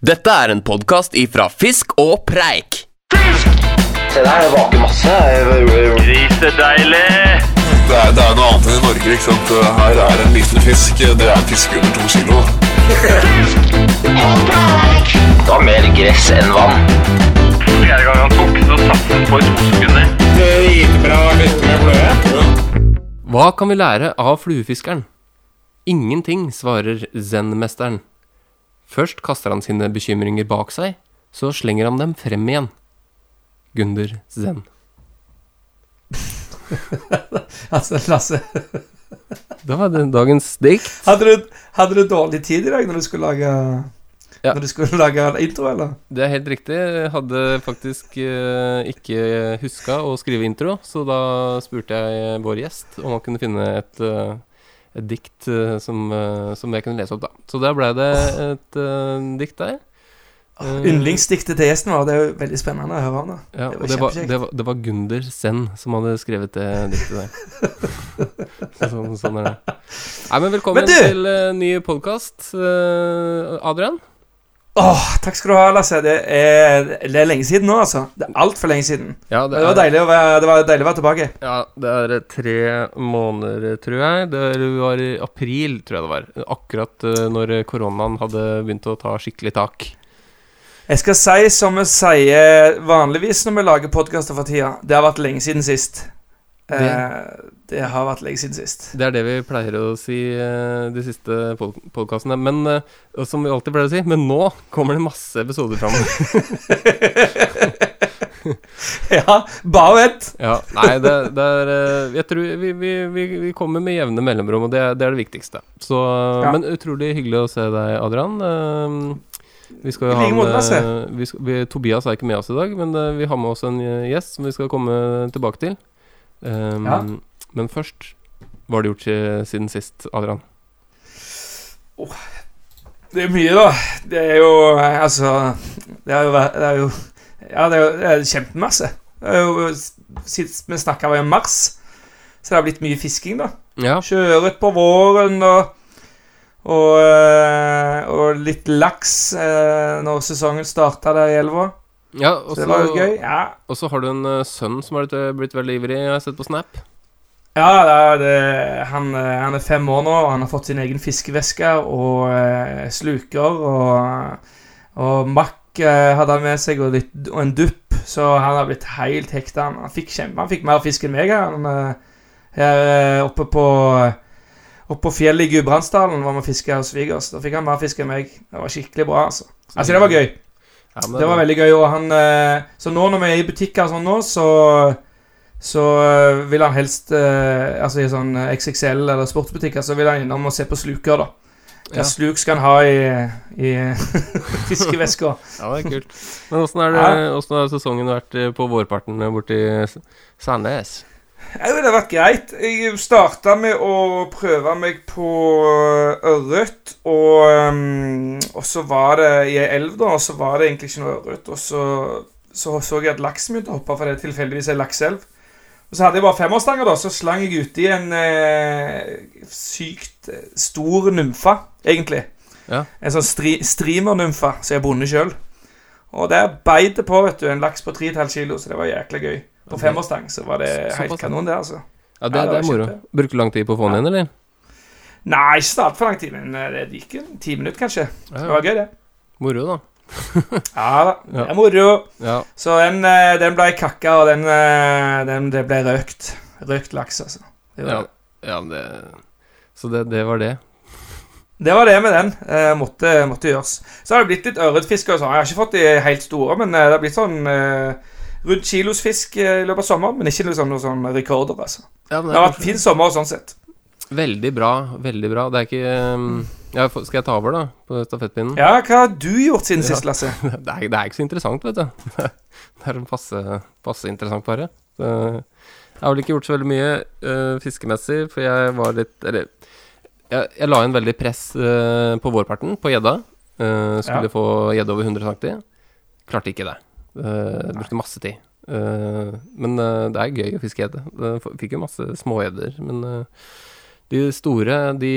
Dette er en podkast ifra Fisk og Preik. Fisk! Se der, det vaker masse. Grisedeilig! Det er, det er noe annet enn i Norge. ikke sant? Her er en liten fisk. Det er en fisk under to kilo. Det var mer gress enn vann. Fjerde gang han tok, så satt han på i to sekunder. Hva kan vi lære av fluefiskeren? Ingenting, svarer zen-mesteren. Først kaster han sine bekymringer bak seg, så slenger han dem frem igjen. Gunder Zen. Altså, Lasse, Da var det dagens dikt. hadde du, hadde du dårlig tid i dag når du skulle lage Ja. Når du skulle lage intro, eller? Det er helt riktig. Jeg hadde faktisk eh, ikke huska å skrive intro, så da spurte jeg vår gjest om han kunne finne et, eh, et dikt eh, som, eh, som jeg kunne lese opp, da. Så der ble det et eh, dikt der. Uh, Yndlingsdiktet til gjesten vår. Det er jo veldig spennende å høre om. Ja, Det var det var, det, var, det var Gunder Senn som hadde skrevet det diktet der. Så sånn, sånn er det. Nei, men velkommen Men til uh, ny podkast, Adrian. Åh, Takk skal du ha, Lasse. Det er, det er lenge siden nå, altså. Det er altfor lenge siden. Ja, Det var, deilig å være, det var deilig å være tilbake. Ja, det er tre måneder, tror jeg. Det var i april, tror jeg det var. Akkurat eh, når koronaen hadde begynt å ta skikkelig tak. Jeg skal si som vi sier vanligvis når vi lager podkaster for tida. Det har vært lenge siden sist. Det- Eh, det har vært lenge siden sist. Det er det vi pleier å si eh, de siste pod podkastene. Men eh, og som vi alltid pleier å si, men nå kommer det masse episoder fram. ja, bare vent. ja, nei, det, det er eh, Jeg tror vi, vi, vi, vi kommer med jevne mellomrom, og det, det er det viktigste. Så, Ja. Men utrolig hyggelig å se deg, Adrian. Vi skal jo ha med vi skal, vi, Tobias er ikke med oss i dag, men vi har med oss en gjest som vi skal komme tilbake til. Um, Ja. Men først, hva har du gjort siden sist, Adrian? Det er mye, da. Det er jo eh, Altså Det er jo, det er jo Ja, det er jo det er kjempemasse. Det er jo Sist vi snakka, var i mars, så det har blitt mye fisking, da. Ja, Kjøret på våren og og, eh, og litt laks eh, når sesongen starta der i elva. ja Så det var jo gøy. Ja, og så har du en eh, sønn som har blitt veldig ivrig, jeg har sett på Snap. Ja det han, han er fem år nå, og han har fått sin egen fiskeveske og eh, sluker. Og, og makk eh, hadde han med seg, og, litt, og en dupp. Så han har blitt helt hekta. Han, han fikk kjempe, han fikk mer fisk enn meg. Han, eh, her eh, oppe på Oppe på fjellet i Gudbrandsdalen var vi fiska hos svigers. Da fikk han mer fisk enn meg. Det var skikkelig bra, altså. Altså, det var gøy. Ja, men Det var veldig gøy, og han eh, Så nå når vi er i butikker sånn nå, så så eh, vil han helst eh, Altså i sånn XXL eller sportsbutikker, så vil han innom og se på sluker, da. Hva Ja. sluk skal han ha i, i fiskeveska? Ja, det er kult. Men åssen har sesongen vært eh, på vårparten eh, borti Sandnes? Jeg Ja, det har vært greit. Jeg starta med å prøve meg på eh, ørret, og, um, og så var det i ei elv, da, og så var det egentlig ikke noe ørret. Og så så, så jeg at laksen begynte å hoppe, for det er tilfeldigvis ei lakseelv. Og så hadde jeg bare femårsstanger, da, så slang jeg uti en eh, sykt eh, stor nymfe, egentlig. Ja. En sånn stri, streamernymfe som jeg er bonde sjøl. Og der beit det på, vet du, en laks på 3,5 kilo, så det var jæklig gøy. På okay. femårsstang så var det Så- helt kanon, det, altså. Ja, det, Ja, det det er moro. Bruker du lang tid på å få den inn, eller? Nei, ikke så altfor lang tid, men eh, det gikk en ti minutter, kanskje. Det var gøy, det. Moro, da. Ja da, det er moro. Ja. Så den, eh, den ble kakka, og den, eh, den det ble røkt. Røkt laks, altså. Det Ja, ja det Så det, det var det. det var det med den. Eh, måtte, måtte gjøres. Så har det blitt litt ørretfiske. Jeg har ikke fått de helt store, men eh, det har blitt sånn eh, rundt kilos fisk i løpet av sommeren. Men ikke noe sånn, sånn rekorder, altså. Ja, Det har vært fin sommer sånn sett. Veldig bra. Veldig bra. Det er ikke um, ja, Skal jeg ta over, da? På stafettpinnen? Ja, hva har du gjort siden sist, Lasse? Det, er, det er ikke så interessant, vet du. Det er en passe, passe interessant, pare. Jeg har vel ikke gjort så veldig mye uh, fiskemessig, for jeg var litt Eller jeg, jeg la inn veldig press uh, på vårparten, på gjedda. Uh, skulle Ja. få gjedde over 100 cm. Klarte ikke det. Brukte masse tid. Men det er gøy å fiske gjedde. Fikk jo masse smågjedder, men de store, de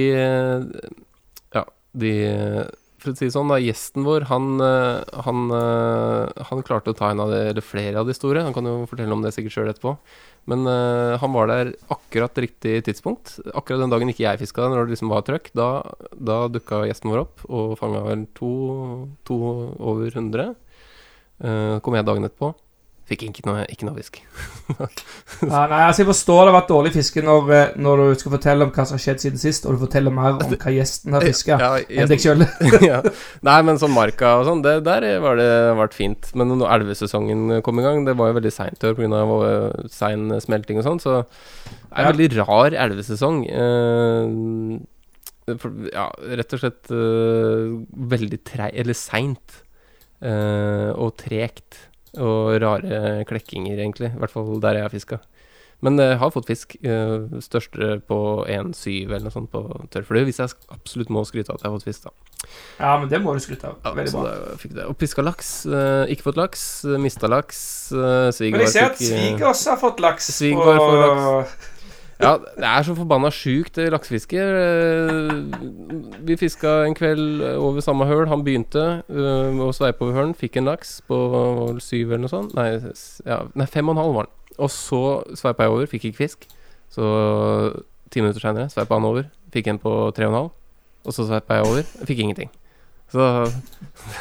de for å si det sånn, da, gjesten vår, han, eh, han, eh, han klarte å ta en av de, eller flere av de store. Han kan jo fortelle om det sikkert sjøl etterpå. Men uh, han var der akkurat riktig tidspunkt. Akkurat den dagen ikke jeg fiska, når det liksom var trøkk, da, da dukka gjesten vår opp og fanga vel to, to over 100. Uh, kom jeg dagen etterpå. Fikk ikke noe, ikke noe fisk. Ja, nei, altså Jeg forstår det har vært dårlig fiske når, eh, når du skal fortelle om hva som har skjedd siden sist, og du forteller mer om hva gjesten har fiska, Ja, enn deg sjøl. ja. Nei, men sånn marka og sånn, det, der var det vært fint. Men når elvesesongen kom i gang, det var jo veldig seint i år pga. sein smelting og sånn, så det er en Ja. veldig rar elvesesong. Uh, ja, rett og slett uh, veldig trei... Eller seint. uh, og tregt. Og rare klekkinger, egentlig. I hvert fall der jeg har fiska. Men jeg har fått fisk. eh, største på 1,7 eller noe sånt på tørrflue. Hvis jeg absolutt må skryte av at jeg har fått fisk, da. Ja, men det må du skryte av. Ja, Veldig bra. Og piska laks. eh, ikke fått laks. eh, mista laks. Uh, Men jeg ser at Svig også har fått laks. Svigerfar får laks. Ja, det er så forbanna sjukt, det laksefisket. Eh, Vi fiska en kveld over samme høl. Han begynte eh, å sveipe over hølen. Fikk en laks på syv eller noe sånt. Nei, ja, nei fem og en halv var den. Og så sveipa jeg over. Fikk ikke fisk. Så ti minutter seinere sveipa han over. Fikk en på tre og en halv. Og så sveipa jeg over. Fikk ingenting. Så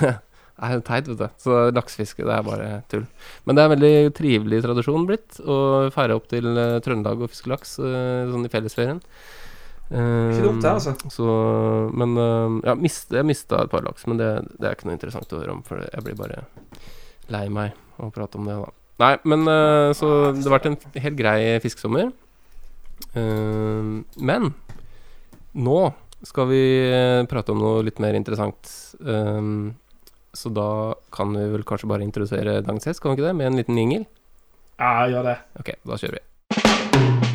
er teit, vet du. Så laksefiske, det er bare tull. Men det er en veldig trivelig tradisjon blitt å feire opp til eh, Trøndelag og fiske laks eh, sånn i fellesferien. Ikke dumt, det, altså. Så, men eh, ja, mist, jeg mista et par laks, men det, det er ikke noe interessant å høre om, for jeg blir bare lei meg av å prate om det, da. Nei, men eh, så det har vært en helt grei fiskesommer. Eh, men nå skal vi eh, prate om noe litt mer interessant. Så da kan vi vel kanskje bare introdusere dagens gjest, kan vi ikke det? Med en liten jingle? Ja, gjør det. Ok, da kjører vi.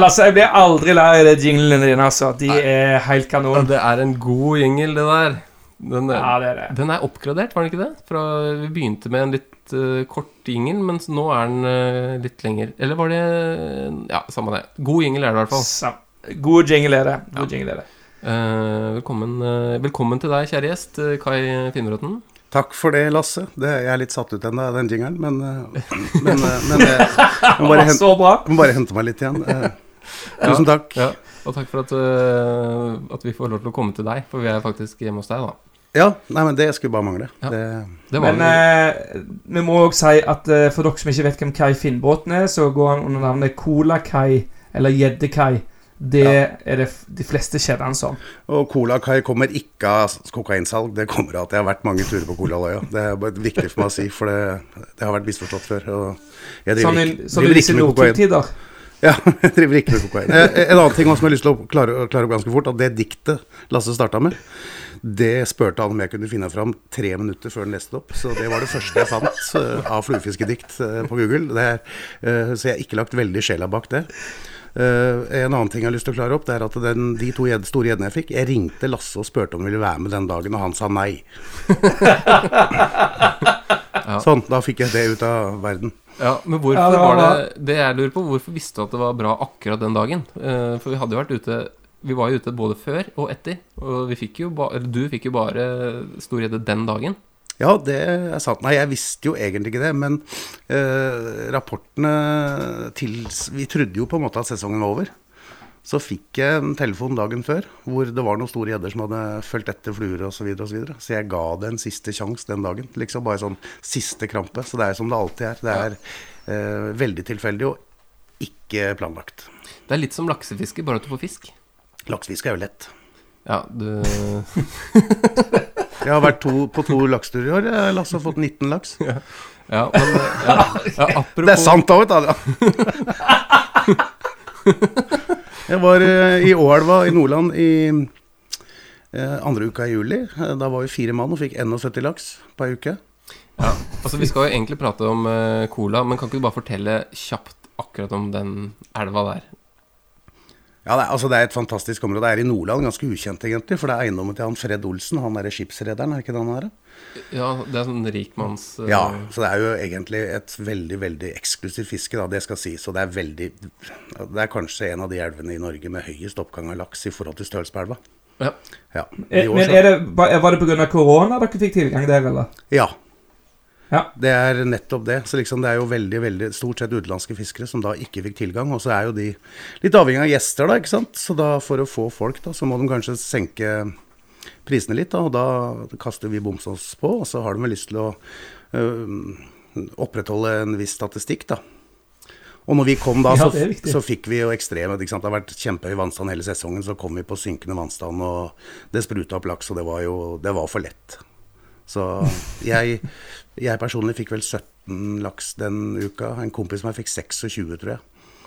Lasse, jeg blir aldri lei av de jinglene dine, altså. De er helt kanon. Det er en god jingle, det der. Den er, Ja, det er det. den er oppgradert, var den ikke det? Fra, vi begynte med en litt eh, kort jingle, mens nå er den uh, litt lenger. Eller var det Ja, samme det. God jingle er det i hvert fall. Sam- God jingle er det. God jingle er det. Uh, velkommen, eh, velkommen til deg, kjære gjest, Kai Finnbråten. Takk for det, Lasse. Det, jeg er litt satt ut ennå av den jingelen, men, men, men jeg, jeg må bare, hente, Så bra. jeg må bare hente meg litt igjen. Eh, Tusen takk. Ja, og takk for at, at vi får lov til å komme til deg, for vi er faktisk hjemme hos deg, da. Ja, nei, men det skulle bare mangle. Ja. Det, Det var Men eh, vi må òg si at eh, for dere som ikke vet hvem Kai Finnbåten er, så går han under navnet Cola-Kai eller Gjedde-Kai. Det er det de fleste kjenner han som. og Cola-Kai kommer ikke av kokainsalg, det kommer av at jeg har vært mange turer på Colaløya. Det er bare viktig for meg å si, for det, det har vært misforstått før. Og jeg driver Sånn i, sånn i driver ikke med kokain. Ja, jeg driver ikke med kokain. Eh, En annen ting også som jeg har lyst til å klare, klare opp ganske fort, at det diktet Lasse starta med, det spurte han om jeg kunne finne fram tre minutter før han leste det opp. Så det var det første jeg fant eh, av fluefiskedikt eh, på Google. Det er, eh, så jeg har ikke lagt veldig sjela bak det. Uh, en annen ting jeg har lyst til å klare opp, det er at den, de to jed, store gjeddene jeg fikk Jeg ringte Lasse og spurte om han ville være med den dagen, og han sa nei. Sånn, da fikk jeg det ut av verden. Ja, men hvorfor Ja, det var var- det Det jeg lurer på, hvorfor visste du at det var bra akkurat den dagen? Eh, for vi hadde jo vært ute Vi var jo ute både før og etter, og vi fikk jo ba, eller du fikk jo bare storhjede den dagen. Ja, det er sant. Nei, jeg visste jo egentlig ikke det, men eh, rapportene til Vi trodde jo på en måte at sesongen var over. Så fikk jeg en telefon dagen før hvor det var noen store gjedder som hadde fulgt etter fluer osv. Så, videre, og så, videre. så jeg ga det en siste sjanse den dagen. Liksom bare sånn siste krampe. Så det er som det alltid er. Det er eh, veldig tilfeldig og ikke planlagt. Det er litt som laksefiske, bare at du får fisk. Laksefiske er jo lett. Ja, du Jeg har vært to, på to lakseturer i år. Jeg, Lasse har fått 19 laks. Ja, men ja, ja, apropos Det er sant da, vet du. Jeg var eh, i Åelva i Nordland i eh, andre uka i juli. Eh, Da var vi fire mann og fikk 71 laks på ei uke. Ja, altså Vi skal jo egentlig prate om cola, men kan ikke du bare fortelle kjapt akkurat om den elva der? Ja, det er, altså det er et fantastisk område. Det er i Nordland, ganske ukjent egentlig. For det er eiendommen til han Fred Olsen, han derre skipsrederen, er ikke det han er? Ja, det er sånn rikmanns... uh... Ja, så det er jo egentlig et veldig, veldig eksklusivt fiske, da, det skal sies. Og det er veldig Det er kanskje en av de elvene i Norge med høyest oppgang av laks i forhold til størrelse på elva. ja. Ja. Eh, Men er det, var det pga. korona dere fikk tilgang der, eller? ja. Ja. Det er nettopp det. Så liksom det er jo veldig, veldig stort sett utenlandske fiskere som da ikke fikk tilgang. Og så er jo de litt avhengig av gjester, da, ikke sant. Så da for å få folk, da, så må de kanskje senke prisene litt, da. Og da kaster vi bomsås på, og så har de vel lyst til å øh, opprettholde en viss statistikk, da. Og når vi kom da, så, er så fikk vi jo ekstreme? Det har vært kjempehøy vannstand hele sesongen. Så kom vi på synkende vannstand, og det spruta opp laks, og det var jo det var for lett. Så jeg, jeg personlig fikk vel 17 laks den uka. En kompis av meg fikk 26, tror jeg.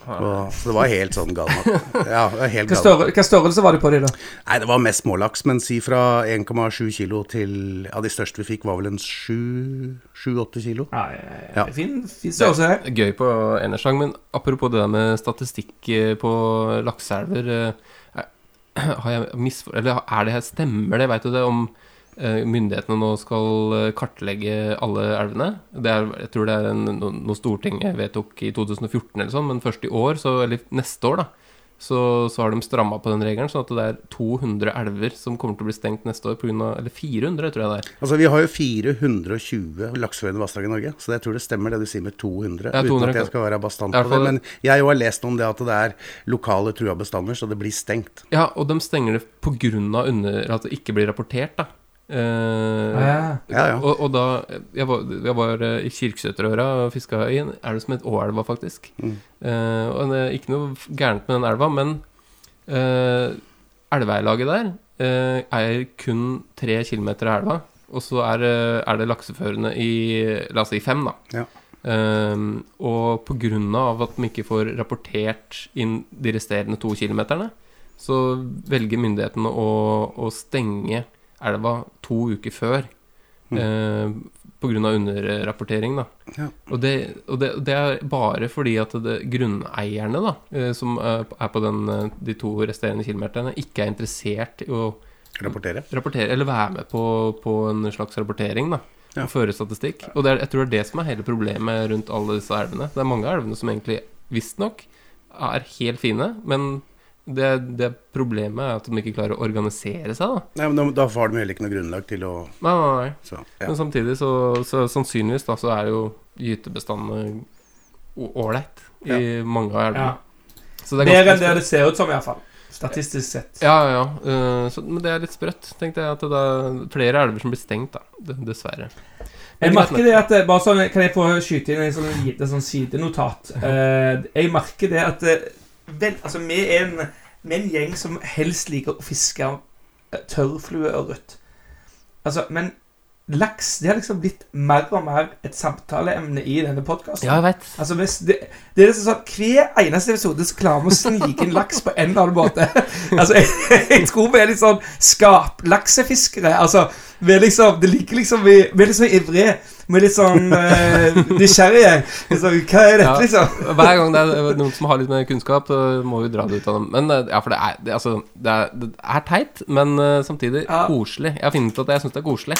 Og, så det var helt sånn galna. Ja, det helt Hva, større, hva størrelse var det på de, da? Nei, det var mest smålaks, men si fra 1,7 kilo til Ja, de største vi fikk, var vel en 7-8 kilo. Ja, ja, ja. Ja. Fin, fin størrelse her. Er Gøy på Enersang, men apropos det der med statistikk eh, på lakseelver eh, Har jeg misfor... Eller er det her Stemmer det, veit du det, om myndighetene nå skal eh, kartlegge alle elvene? Det er, jeg tror det er en, no, noe Stortinget vedtok i 2014 eller sånn, men først i år, så, eller neste år, da, så, så har de stramma på den regelen, sånn at det er 200 elver som kommer til å bli stengt neste år, pga. eller 400, tror jeg det er. Altså, Vi har jo 420 lakseførende vassdrag i Norge, så jeg tror det stemmer det du sier med 200. Ja, 200 uten at jeg skal være bastant på det. Men jeg jo har lest om det at det er lokale trua bestander, så det blir stengt. Ja, og de stenger det av at det ikke blir rapportert, da. Eh, Ja. Ja, ja. Og, og da Jeg var, jeg var eh, i Kirkesøterøra og fiska i en elv som het Åelva, faktisk. Mm. Eh, og det er ikke noe gærent med den elva, men uh, elveeilaget der eh, eier kun tre kilometer av elva. Og så er, det- er det lakseførende i La oss si fem, da. Ja. Eh, og av at de ikke får rapportert inn de resterende to kilometerne, så velger myndighetene å, å stenge elva to uker før. Eh, på grunn av underrapportering, da. Ja. Og, det, og det, det er bare fordi at det, grunneierne, da, eh, som er på- den, eh, de to resterende kilometerne, ikke er interessert i å Rapportere. rapportere, eller være med på, på en slags rapportering, da. Ja. Og føre statistikk. Og det er, jeg tror det er det som er hele problemet rundt alle disse elvene. Det er mange av elvene som egentlig visstnok er helt fine, men det, det problemet er at de ikke klarer å organisere seg, da. Nei, men da, har de heller ikke noe grunnlag til å Nei, nei, nei. så, ja. Men samtidig så, så sannsynligvis da så er jo gytebestandene ålreit i mange av elvene. Ja. Så det er Bedre enn det det ser ut som, iallfall. Statistisk sett. Ja, ja, ja. Eh, så, men det er litt sprøtt, tenkte jeg. At det er flere elver som blir stengt, da. Dessverre. Jeg merker det at eh, bare sånn, Kan jeg få skyte inn en sånn lite sånn sidenotat? Uh, jeg merker det at vel, altså, vi, er en, vi er en gjeng som helst liker å fiske tørrflueørret. Altså, men laks det har liksom blitt mer og mer et samtaleemne i denne podkasten. Ja, jeg vet. Altså, det, det er liksom sånn Hver eneste episode så klarer vi å snike inn laks på en eller annen måte. Altså, jeg, jeg tror vi er litt sånn skaplaksefiskere. Altså, vi er liksom Det liker liksom Vi, vi er sånn ivrige. Er litt sånn uh, nysgjerrige. Så, hva er dette, Ja. liksom? Hver gang det er noen som har litt mer kunnskap, så må vi dra det ut av dem. Men eh, ja, for det er, det, altså, det er, det er teit, men eh, samtidig Ja. koselig. Jeg har funnet ut at jeg syns det er koselig.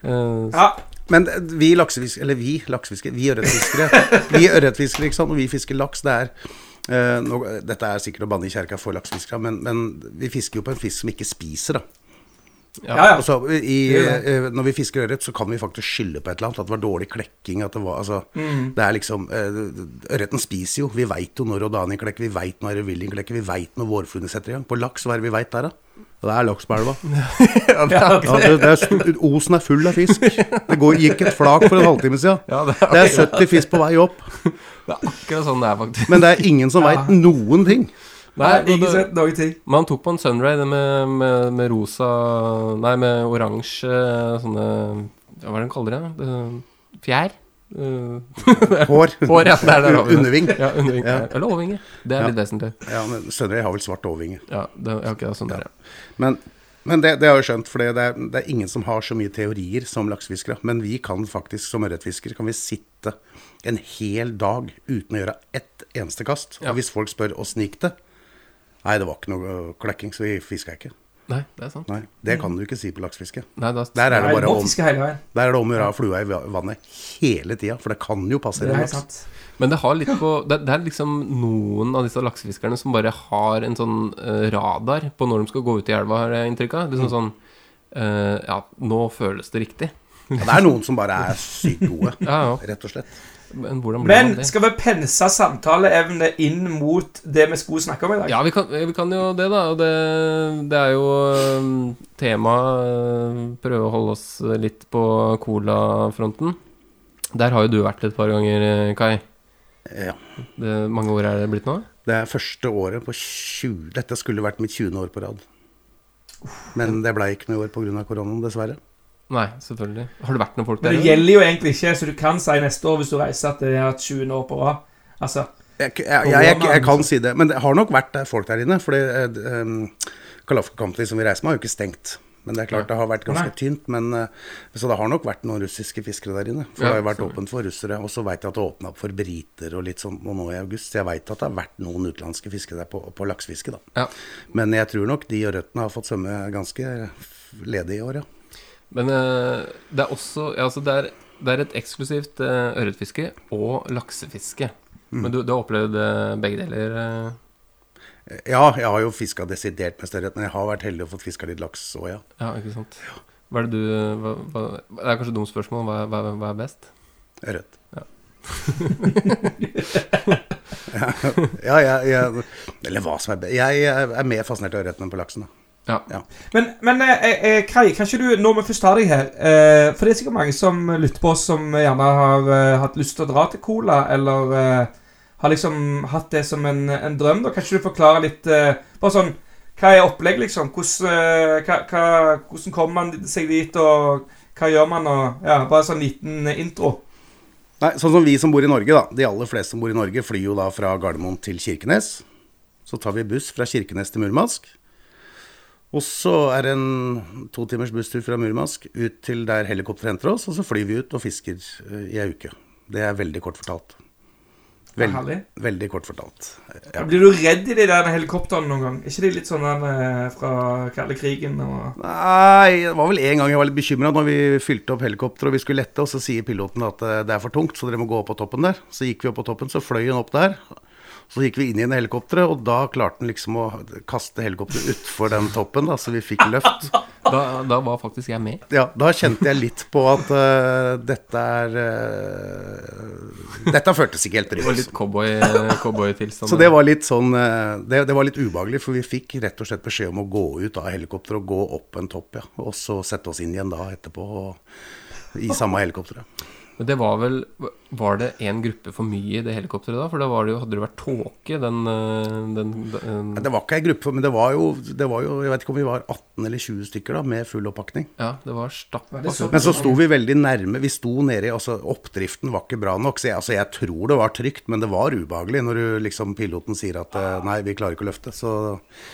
Uh, Ja, Men vi laksefiskere, eller vi laksefiskere, vi ørretfiskere, vi ørretfiskere, ikke sant, og vi fisker laks, det er Uh, nå, Dette er sikkert å banne i kjerka for laksefiskere, men, men vi fisker jo på en fisk som ikke spiser, da. Ja. ja. Altså, i, eh, når vi fisker ørret, så kan vi faktisk skylde på et eller annet. At det var dårlig klekking. At det var altså Mm. Det er liksom eh, Ørreten spiser jo. Vi veit jo når Odani klekker, vi veit når Revilling klekker, vi veit når vårfluene setter i gang. På laks, hva er det vi veit der, da? Det er laks på elva. ja, det er, Ja, det, det er, Osen er full av fisk. Det går, gikk et flak for en halvtime siden. ja, det, er, Det er 70 fisk på vei opp. det er akkurat sånn det er, faktisk. Men det er ingen som Ja. veit noen ting. Nei, ikke sett noen ting. Men han tok på en Sunray det med, med, med rosa Nei, med oransje sånne Hva er det de kaller det? fjær? Eh, Hår. Hår, ja. Det er det. Underving. Ja, underving. Ja. Eller overvinge. Det er Ja. litt vesentlig. Ja, men Sønderøy har vel svart overvinge. Ja, det, ja, ok, sånn der, ja. Men, men det, det har jeg skjønt, for det, det, er, ingen som har så mye teorier som laksefiskere. Men vi kan faktisk, som ørretfiskere, kan vi sitte en hel dag uten å gjøre ett eneste kast. Ja. Og hvis folk spør åssen gikk det, Nei, det var ikke noe øh, klekking, så vi fiska ikke. Nei, det er sant. Nei, Det kan du ikke si på laksefiske. Nei, da, Der er det bare om, der er det om å gjøre å ha flua i vannet hele tida, for det kan jo Det passere er en laks. sant. Men det har litt på det, det er liksom noen av disse laksefiskerne som bare har en sånn eh, radar på når de skal gå ut i elva, har jeg inntrykk av. Liksom sånn eh, Ja, nå føles det riktig. Ja, det er noen som bare er sykt gode, Ja, ja. rett og slett. Men blir Men det? skal vi pense samtaleevne inn mot det vi skulle snakke om i dag? Ja, vi kan, vi kan jo det, da. Og det, det er jo um, tema uh, Prøve å holde oss litt på colafronten. Der har jo du vært et par ganger, eh, Kai. Ja. Det, mange år er det blitt nå? Det er første året på 20 Dette skulle vært mitt 20. år på rad. Men det ble ikke noe i år pga. koronaen, dessverre. Nei, selvfølgelig. Har det vært noen folk der? Men det gjelder jo egentlig ikke, så du kan si neste år hvis du reiser at det er hatt 20 år på rad. Altså, Jeg, jeg, jeg, jeg, jeg kan si det, men det har nok vært folk der inne. For um, Kalafka Company som vi reiser med, har jo ikke stengt. Men det er klart det har vært ganske Nei. tynt. Men, eh, så det har nok vært noen russiske fiskere der inne. For Ja, det har jo vært åpent for russere. Og så veit jeg at det åpna opp for briter og litt sånn og nå i august. Så jeg veit at det har vært noen utenlandske fiskere der på, på laksefiske, da. Ja. Men jeg tror nok de og røttene har fått svømme ganske ledig i år, ja. Men eh, det er også ja, altså det, er, det er et eksklusivt uh, ørretfiske og laksefiske. Mm. Men du, du har opplevd eh, begge deler? eh? Ja, jeg har jo fiska desidert mest ørret, men jeg har vært heldig og fått fiska litt laks òg, ja. ja, ikke sant? Hva er det du hva, hva, Det er kanskje et dumt spørsmål. Hva, hva, hva er best? Ørret. Ja. ja, jeg, jeg Eller hva som er best. Jeg er mer fascinert av ørreten enn på laksen, da. Ja. Men, men eh, eh, Kai, kan ikke du, når vi først har deg her eh, For det er sikkert mange som lytter på oss som gjerne har eh, hatt lyst til å dra til Cola, eller eh, har liksom hatt det som en, en drøm. da Kan ikke du forklare litt eh, Bare sånn Hva er opplegg, liksom? Hvordan, eh, hva, hva, hvordan kommer man seg dit, og hva gjør man? Og, ja, bare sånn liten eh, intro. Nei, sånn som vi som bor i Norge, da. De aller fleste som bor i Norge, flyr jo da fra Gardermoen til Kirkenes. Så tar vi buss fra Kirkenes til Murmansk. Og så er det en to timers busstur fra Murmansk ut til der helikopteret henter oss, og så flyr vi ut og fisker eh, i ei uke. Det er veldig kort fortalt. Veld, veldig kort fortalt. Ja. Blir du redd i de der helikoptrene noen gang? Er ikke de litt sånn eh, fra kalde krigen? Og... Nei, det var vel en gang jeg var litt bekymra når vi fylte opp helikopteret og vi skulle lette, og så sier piloten at eh, det er for tungt, så dere må gå opp på toppen der. Så gikk vi opp på toppen, så fløy hun opp der. Så gikk vi inn i en helikopteret, og da klarte han liksom å kaste helikopteret utfor den toppen, da, så vi fikk løft. Da, da var faktisk jeg med. Ja, da kjente jeg litt på at uh, dette er uh, Dette føltes ikke helt riktig. Det var litt litt cowboy, cowboytilstand. Så det var litt sånn uh, det, det var litt ubehagelig, for vi fikk rett og slett beskjed om å gå ut av helikopteret og gå opp en topp, ja. Og så sette oss inn igjen da etterpå og, i samme helikopteret. Men det var vel Var det én gruppe for mye i det helikopteret da? For da var det jo, hadde det vært tåke, den, eh, den, den Det var ikke ei gruppe, men det var, jo, det var jo Jeg vet ikke om vi var 18 eller 20 stykker da, med full oppakning. Ja, det var så- Men så sto vi veldig nærme. Vi sto nedi altså Oppdriften var ikke bra nok. Så jeg, altså, jeg tror det var trygt, men det var ubehagelig når du, liksom, piloten sier at eh, nei, vi klarer ikke å løfte, så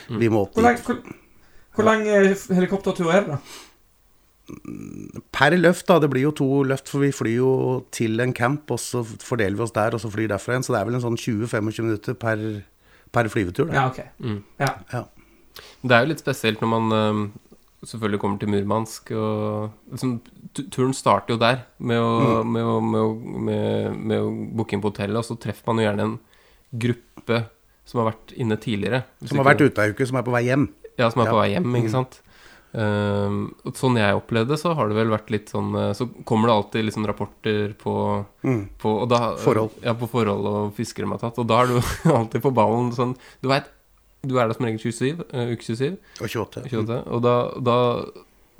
vi må opp dit. hvor, hvor lang eh, helikoptertur er det, da? Per løft, da. Det blir jo to løft, for vi flyr jo til en camp, og så fordeler vi oss der, og så flyr derfra igjen. Så det er vel en sånn 20-25 minutter per, per flyvetur. Da. Ja, ok. Ja. Ja. Det er jo litt spesielt når man selvfølgelig kommer til Murmansk og liksom, Turen starter jo der, med å, Mm. med, å, med, å, med, med å booke inn på hotellet, og så treffer man jo gjerne en gruppe som har vært inne tidligere. Som har vært ute ei uke, som er på vei hjem. Ja, som er på vei hjem, ikke sant. Ehm, sånn jeg opplevde det, så har det vel vært litt sånn eh, Så kommer det alltid liksom rapporter på, på og da, Forhold. Ja, på forhold og fiskere de har tatt. Og da er du alltid på ballen sånn Du veit, du er der som regel 27, eh, uke 27, Og 28. 28, og da, da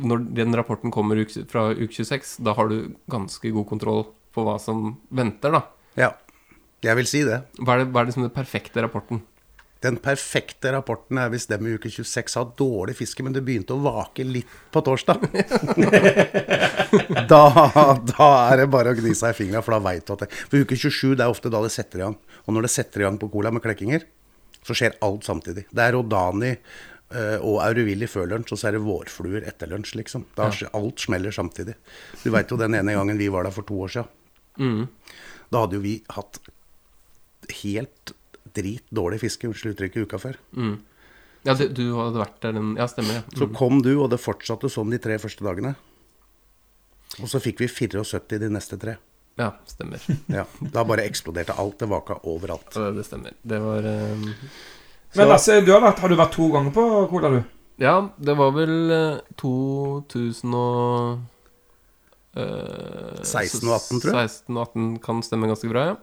Når den rapporten kommer fra uke 26, da har du ganske god kontroll på hva som venter, da. Ja. Jeg vil si det. Hva er det, hva er liksom den perfekte rapporten? Den perfekte rapporten er hvis dem i uke 26 har dårlig fiske, men det begynte å vake litt på torsdag. da, da er det bare å gni seg i fingra, for da veit du at det For uke 27 det er ofte da det setter i gang. Og når det setter i gang på cola med klekkinger, så skjer alt samtidig. Det er Rodani eh, og Aurevilli før lunsj, og så er det vårfluer etter lunsj, liksom. Da ja. Alt smeller samtidig. Du veit jo den ene gangen vi var der for to år siden. Mm. Da hadde jo vi hatt helt drit dårlig fiske, unnskyld uttrykket, uka før. Mm. Ja, du, du hadde vært der den Ja, stemmer. Ja. Så kom du, og det fortsatte sånn de tre første dagene. Og så fikk vi 74 de neste tre. ja, stemmer. Ja, Da bare eksploderte alt. Det vaka overalt. Ja, Det stemmer. Det var eh, Men Lasse, du har, vært, har du vært to ganger på Cola, du? Ja, det var vel eh, 2000 og uh, 16 og 18, tror jeg. 16 og 18 kan stemme ganske bra, ja.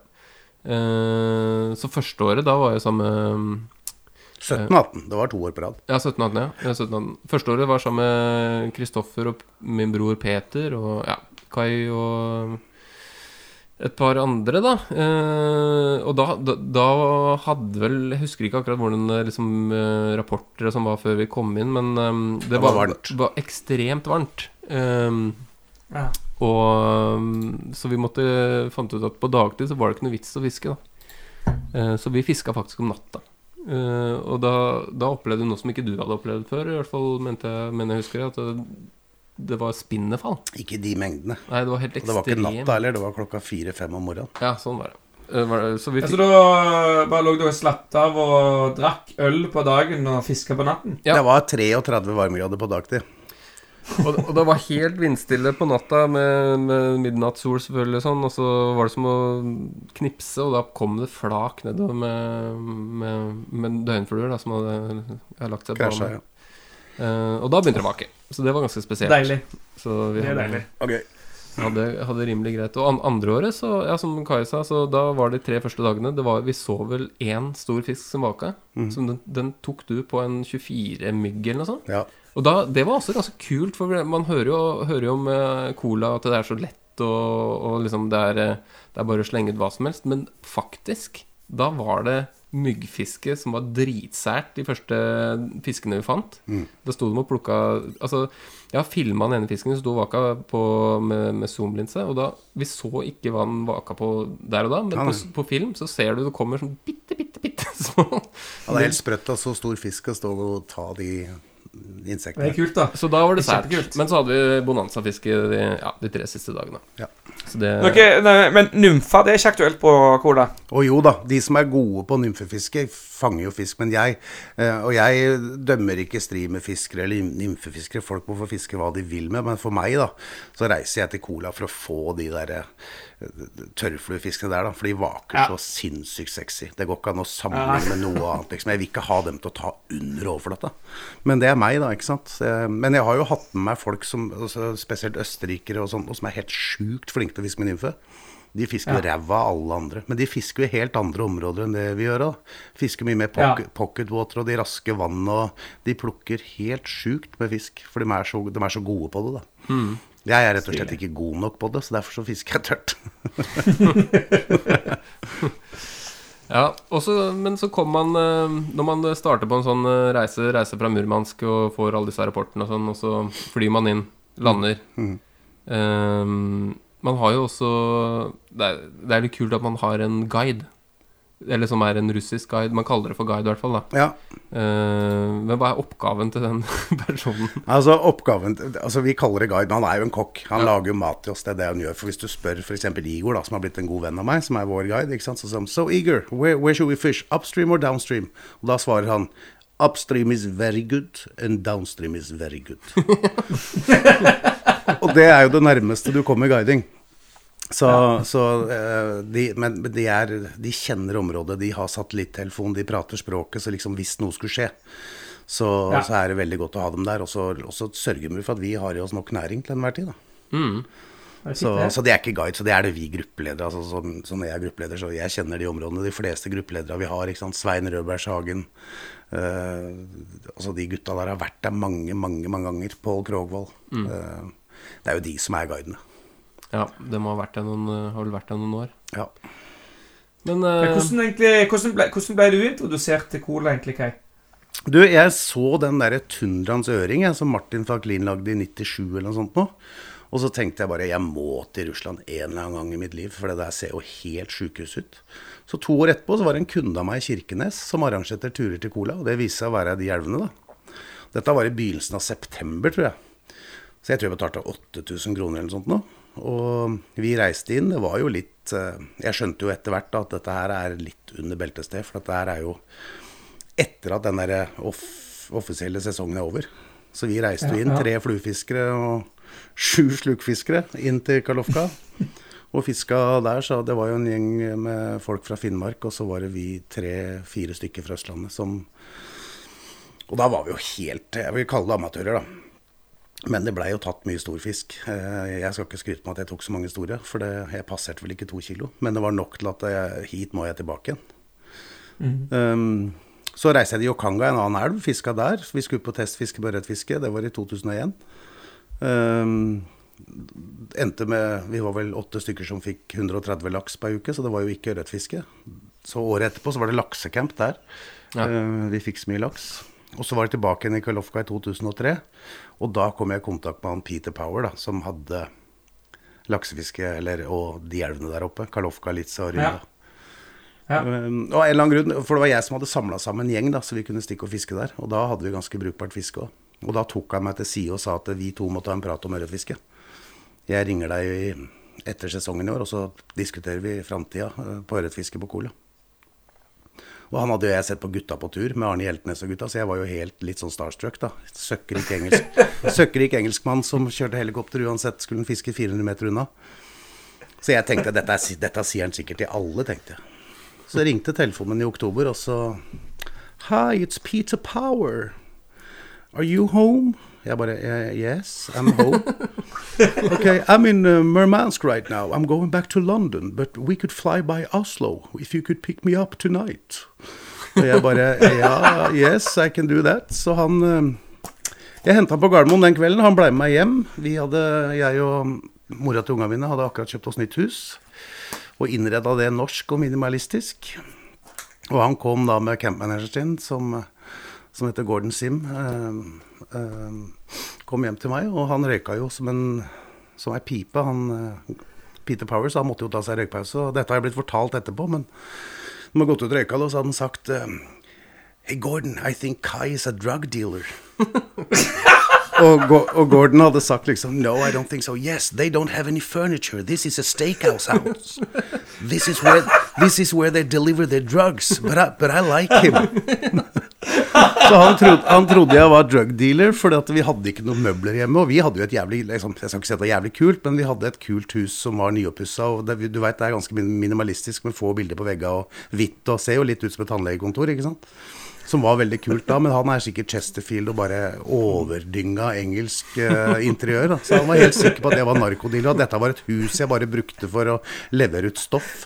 Eh, så første året, da var jeg sammen med 17-18. Det var to år på rad. Ja, 17-18. ja. ja 17 Første året var sammen med Kristoffer og min bror Peter og ja, Kai og et par andre, da. Eh, og da, da, da hadde vel Jeg husker ikke akkurat hvordan liksom, eh, rapporter og sånn var før vi kom inn, men um, det, Det var var, varmt. var ekstremt varmt. Um, Ja. Og Så vi måtte fant ut at på dagtid så var det ikke noe vits å fiske, da. Eh, så vi fiska faktisk om natta. Eh, og da, da opplevde vi noe som ikke du hadde opplevd før, i hvert fall mente jeg, mener jeg husker, at det, det var spinnefall. Ikke de mengdene. Nei, det var helt Og det var ikke natta heller, det var klokka fire-fem om morgenen. Ja, sånn var det. Eh, Så vi Ja, så da bare lå du og slatt av og drakk øl på dagen og fiska på natten? Ja. Det var 33 varmegrader på dagtid. Og, og det var helt vindstille på natta med, med midnattssol, selvfølgelig, og sånn, og så var det som å knipse, og da kom det flak nedover med, med, med døgnfluer da, som hadde ja, lagt seg på Krasja, meg. ja. uh, og da begynte det å vake. Så det var ganske spesielt. Deilig. Så vi Det er hadde, deilig. Ok. hadde, hadde rimelig greit. Og an, andre året, så, ja, som Kai sa, så da var det tre første dagene det var, Vi så vel én stor fisk som vaka. Som den, den tok du på en 24 mygg eller noe sånt. Ja. Og da, det var også ganske kult, for man hører jo, hører jo om eh, cola at det er så lett, og, og liksom det er, eh, det er bare å slenge ut hva som helst. Men faktisk, da var det myggfiske som var dritsært, de første fiskene vi fant. Da sto de og plukka Altså, jeg har filma den ene fisken som sto vaka på, med, med zoomlinse, og da Vi så ikke hva den vaka på der og da, men Ja, på, på film så ser du det kommer sånn bitte, bitte, bitte små Ja, det er helt sprøtt at så stor fisk skal stå og ta de Det er kult, da. Så da var det sært. Kjempekult. Men så hadde vi bonanzafiske de, ja, de tre siste dagene. Ja. Det Noe, nei, men nymfa, det er ikke aktuelt på Cola? Å jo da, de som er gode på nymfefiske, fanger jo fisk. Men jeg, eh, og jeg dømmer ikke streamerfiskere eller nymfefiskere. Folk må få fiske hva de vil med. Men for meg, da, så reiser jeg til Cola for å få de der eh, tørrfluefiskene der, da. For de vaker Ja. så sinnssykt sexy. Det går ikke an å sammenligne med noe annet. Liksom. Jeg vil ikke ha dem til å ta under overflata. Men det er meg, da. ikke sant? Men jeg har jo hatt med meg folk som, altså spesielt østerrikere og sånn, som er helt sjukt flinke til fiske med nymfe. De fisker jo ræva av alle andre. Men de fisker jo helt andre områder enn det vi gjør. òg. Fisker mye mer Ja. pocketwater og de raske vann. Og de plukker helt sjukt med fisk, for de er så, de er så gode på det. da. Jeg er rett og slett ikke god nok på det, så derfor så fisker jeg tørt. Ja, også, men så kom man eh, Når man starter på en sånn eh, reise, reise fra Murmansk og får alle disse rapportene og sånn, og så flyr man inn, lander Eh, Man har jo også det er, det er litt kult at man har en guide. Eller som er en russisk guide. Man kaller det for guide, i hvert fall. da Ja, uh, Men hva er oppgaven til den personen? altså oppgaven altså Vi kaller det guide, men han er jo en kokk. Han lager jo mat til oss. Det er det han gjør. For hvis du spør f.eks. Igor, da, som har blitt en god venn av meg, som er vår guide, ikke sant? så sier han So Igor, where, where should we fish? Upstream or downstream? Og da svarer han Upstream is very good, and downstream is very good. Og det er jo det nærmeste du kommer guiding. Så, så eh, de, men de, er, de kjenner området, de har satellittelefon, de prater språket, så liksom hvis noe skulle skje, så, Ja. så er det veldig godt å ha dem der. Og så, og så sørger vi for at vi har i oss nok næring til enhver tid. Da. Er Så, det. så det er ikke guide, så det er det vi gruppeledere. Altså, så, så når jeg er gruppeleder, så jeg kjenner de områdene. De fleste gruppeledere vi har. ikke sant? Svein Rødbergshagen. eh, altså De gutta der har vært der mange, mange mange ganger. Pål Krogvold. Eh, det er jo de som er guidene. Ja, det må ha vært der noen, eh, har vel vært der noen år. Ja. Men, Men eh, hvordan, egentlig, hvordan, ble, hvordan ble du introdusert til Cola, egentlig, Kai? Du, jeg så den derre Tundrans øring jeg, som Martin Falklin lagde i 97 eller noe sånt nå. Og så tenkte jeg bare jeg må til Russland en eller annen gang i mitt liv, for det der ser jo helt sjukehus ut. Så to år etterpå så var det en kunde av meg i Kirkenes som arrangerte turer til Cola, og det viste seg å være de elvene, da. Dette var i begynnelsen av september, tror jeg. Så jeg tror jeg betalte 8000 kroner eller noe sånt nå. Og vi reiste inn. Det var jo litt eh, Jeg skjønte jo etter hvert at dette her er litt under beltested, for dette her er jo etter at den derre off offisielle sesongen er over. Så vi reiste jo Ja, inn, ja. tre fluefiskere og sju slukfiskere, inn til Karlofka. Og fiska der, så det var jo en gjeng med folk fra Finnmark, og så var det vi tre-fire stykker fra Østlandet som Og da var vi jo helt Jeg vil kalle det amatører, da. Men det blei jo tatt mye storfisk. fisk. Jeg skal ikke skryte på at jeg tok så mange store, for det, jeg passerte vel ikke to kilo. Men det var nok til at jeg, hit må jeg tilbake igjen. Um, så reiste jeg til Yokanga, en annen elv, fiska der. Vi skulle på testfiske på ørretfiske, det var i 2001. Um, endte med Vi var vel åtte stykker som fikk 130 laks per uke, så det var jo ikke ørretfiske. Så året etterpå så var det laksecamp der. Ja. Uh, vi fikk så mye laks. Og så var det tilbake igjen i Kalofka i 2003. Og da kom jeg i kontakt med han Peter Power, da, som hadde laksefiske, eller, og de elvene der oppe. Kalofka, Litsa og Rynda. Ja. Ja. Um, og en eller annen grunn, For det var jeg som hadde samla sammen en gjeng, da, så vi kunne stikke og fiske der. Og da hadde vi ganske brukbart fiske òg. Og da tok han meg til side og sa at vi to måtte ha en prat om ørretfiske. Jeg ringer deg etter sesongen i år, og så diskuterer vi framtida på ørretfiske på Kola. Og han hadde jo jeg sett på Gutta på tur med Arne Hjeltnes og gutta, så jeg var jo helt litt sånn starstruck, da. Søkkrik engelsk, søkkrik engelskmann som kjørte helikopter uansett, skulle han fiske 400 meter unna. Så jeg tenkte dette, er, dette sier han sikkert til alle, tenkte jeg. Så ringte telefonen i oktober, og så Hi, it's Peter Power. Are you home? Jeg bare "Eh, Yes, I'm home. okay, I'm in uh, Murmansk right now. I'm going back to London, but we could fly by Oslo if you could pick me up tonight. Og jeg bare Ja, yes, I can do that. Så han eh, Jeg henta han på Gardermoen den kvelden. Han ble med meg hjem. Vi hadde, Jeg og mora til ungene mine hadde akkurat kjøpt oss nytt hus. Og innreda det norsk og minimalistisk. Og han kom da med campmanageren sin, som, som heter Gordon Sim. eh, eh, kom hjem til meg, og han røyka jo som en som ei pipe. Han, eh, Peter Powers han måtte jo ta seg røykpause. Og dette har jeg blitt fortalt etterpå, men når man har gått ut og røyka, så hadde han sagt eh, Hey Gordon, I think Kai is a drug dealer. og, og Gordon hadde sagt liksom No, I don't think so. Yes, they don't have any furniture. This is a steakhouse house. This is where, this is where they deliver their drugs. But I, but I like him. Så han trodde, han trodde jeg var drug dealer, at vi hadde ikke noen møbler hjemme. Og vi hadde jo et jævlig liksom, Jeg skal ikke si at det var jævlig kult, men vi hadde et kult hus som var nyoppussa. Og du veit det er ganske minimalistisk med få bilder på veggene og hvitt, og ser jo litt ut som et tannlegekontor, ikke sant. Som var veldig kult da, men han er sikkert Chesterfield og bare overdynga engelsk uh, interiør. Da. Så han var helt sikker på at det var narkodealer, og at dette var et hus jeg bare brukte for å levere ut stoff.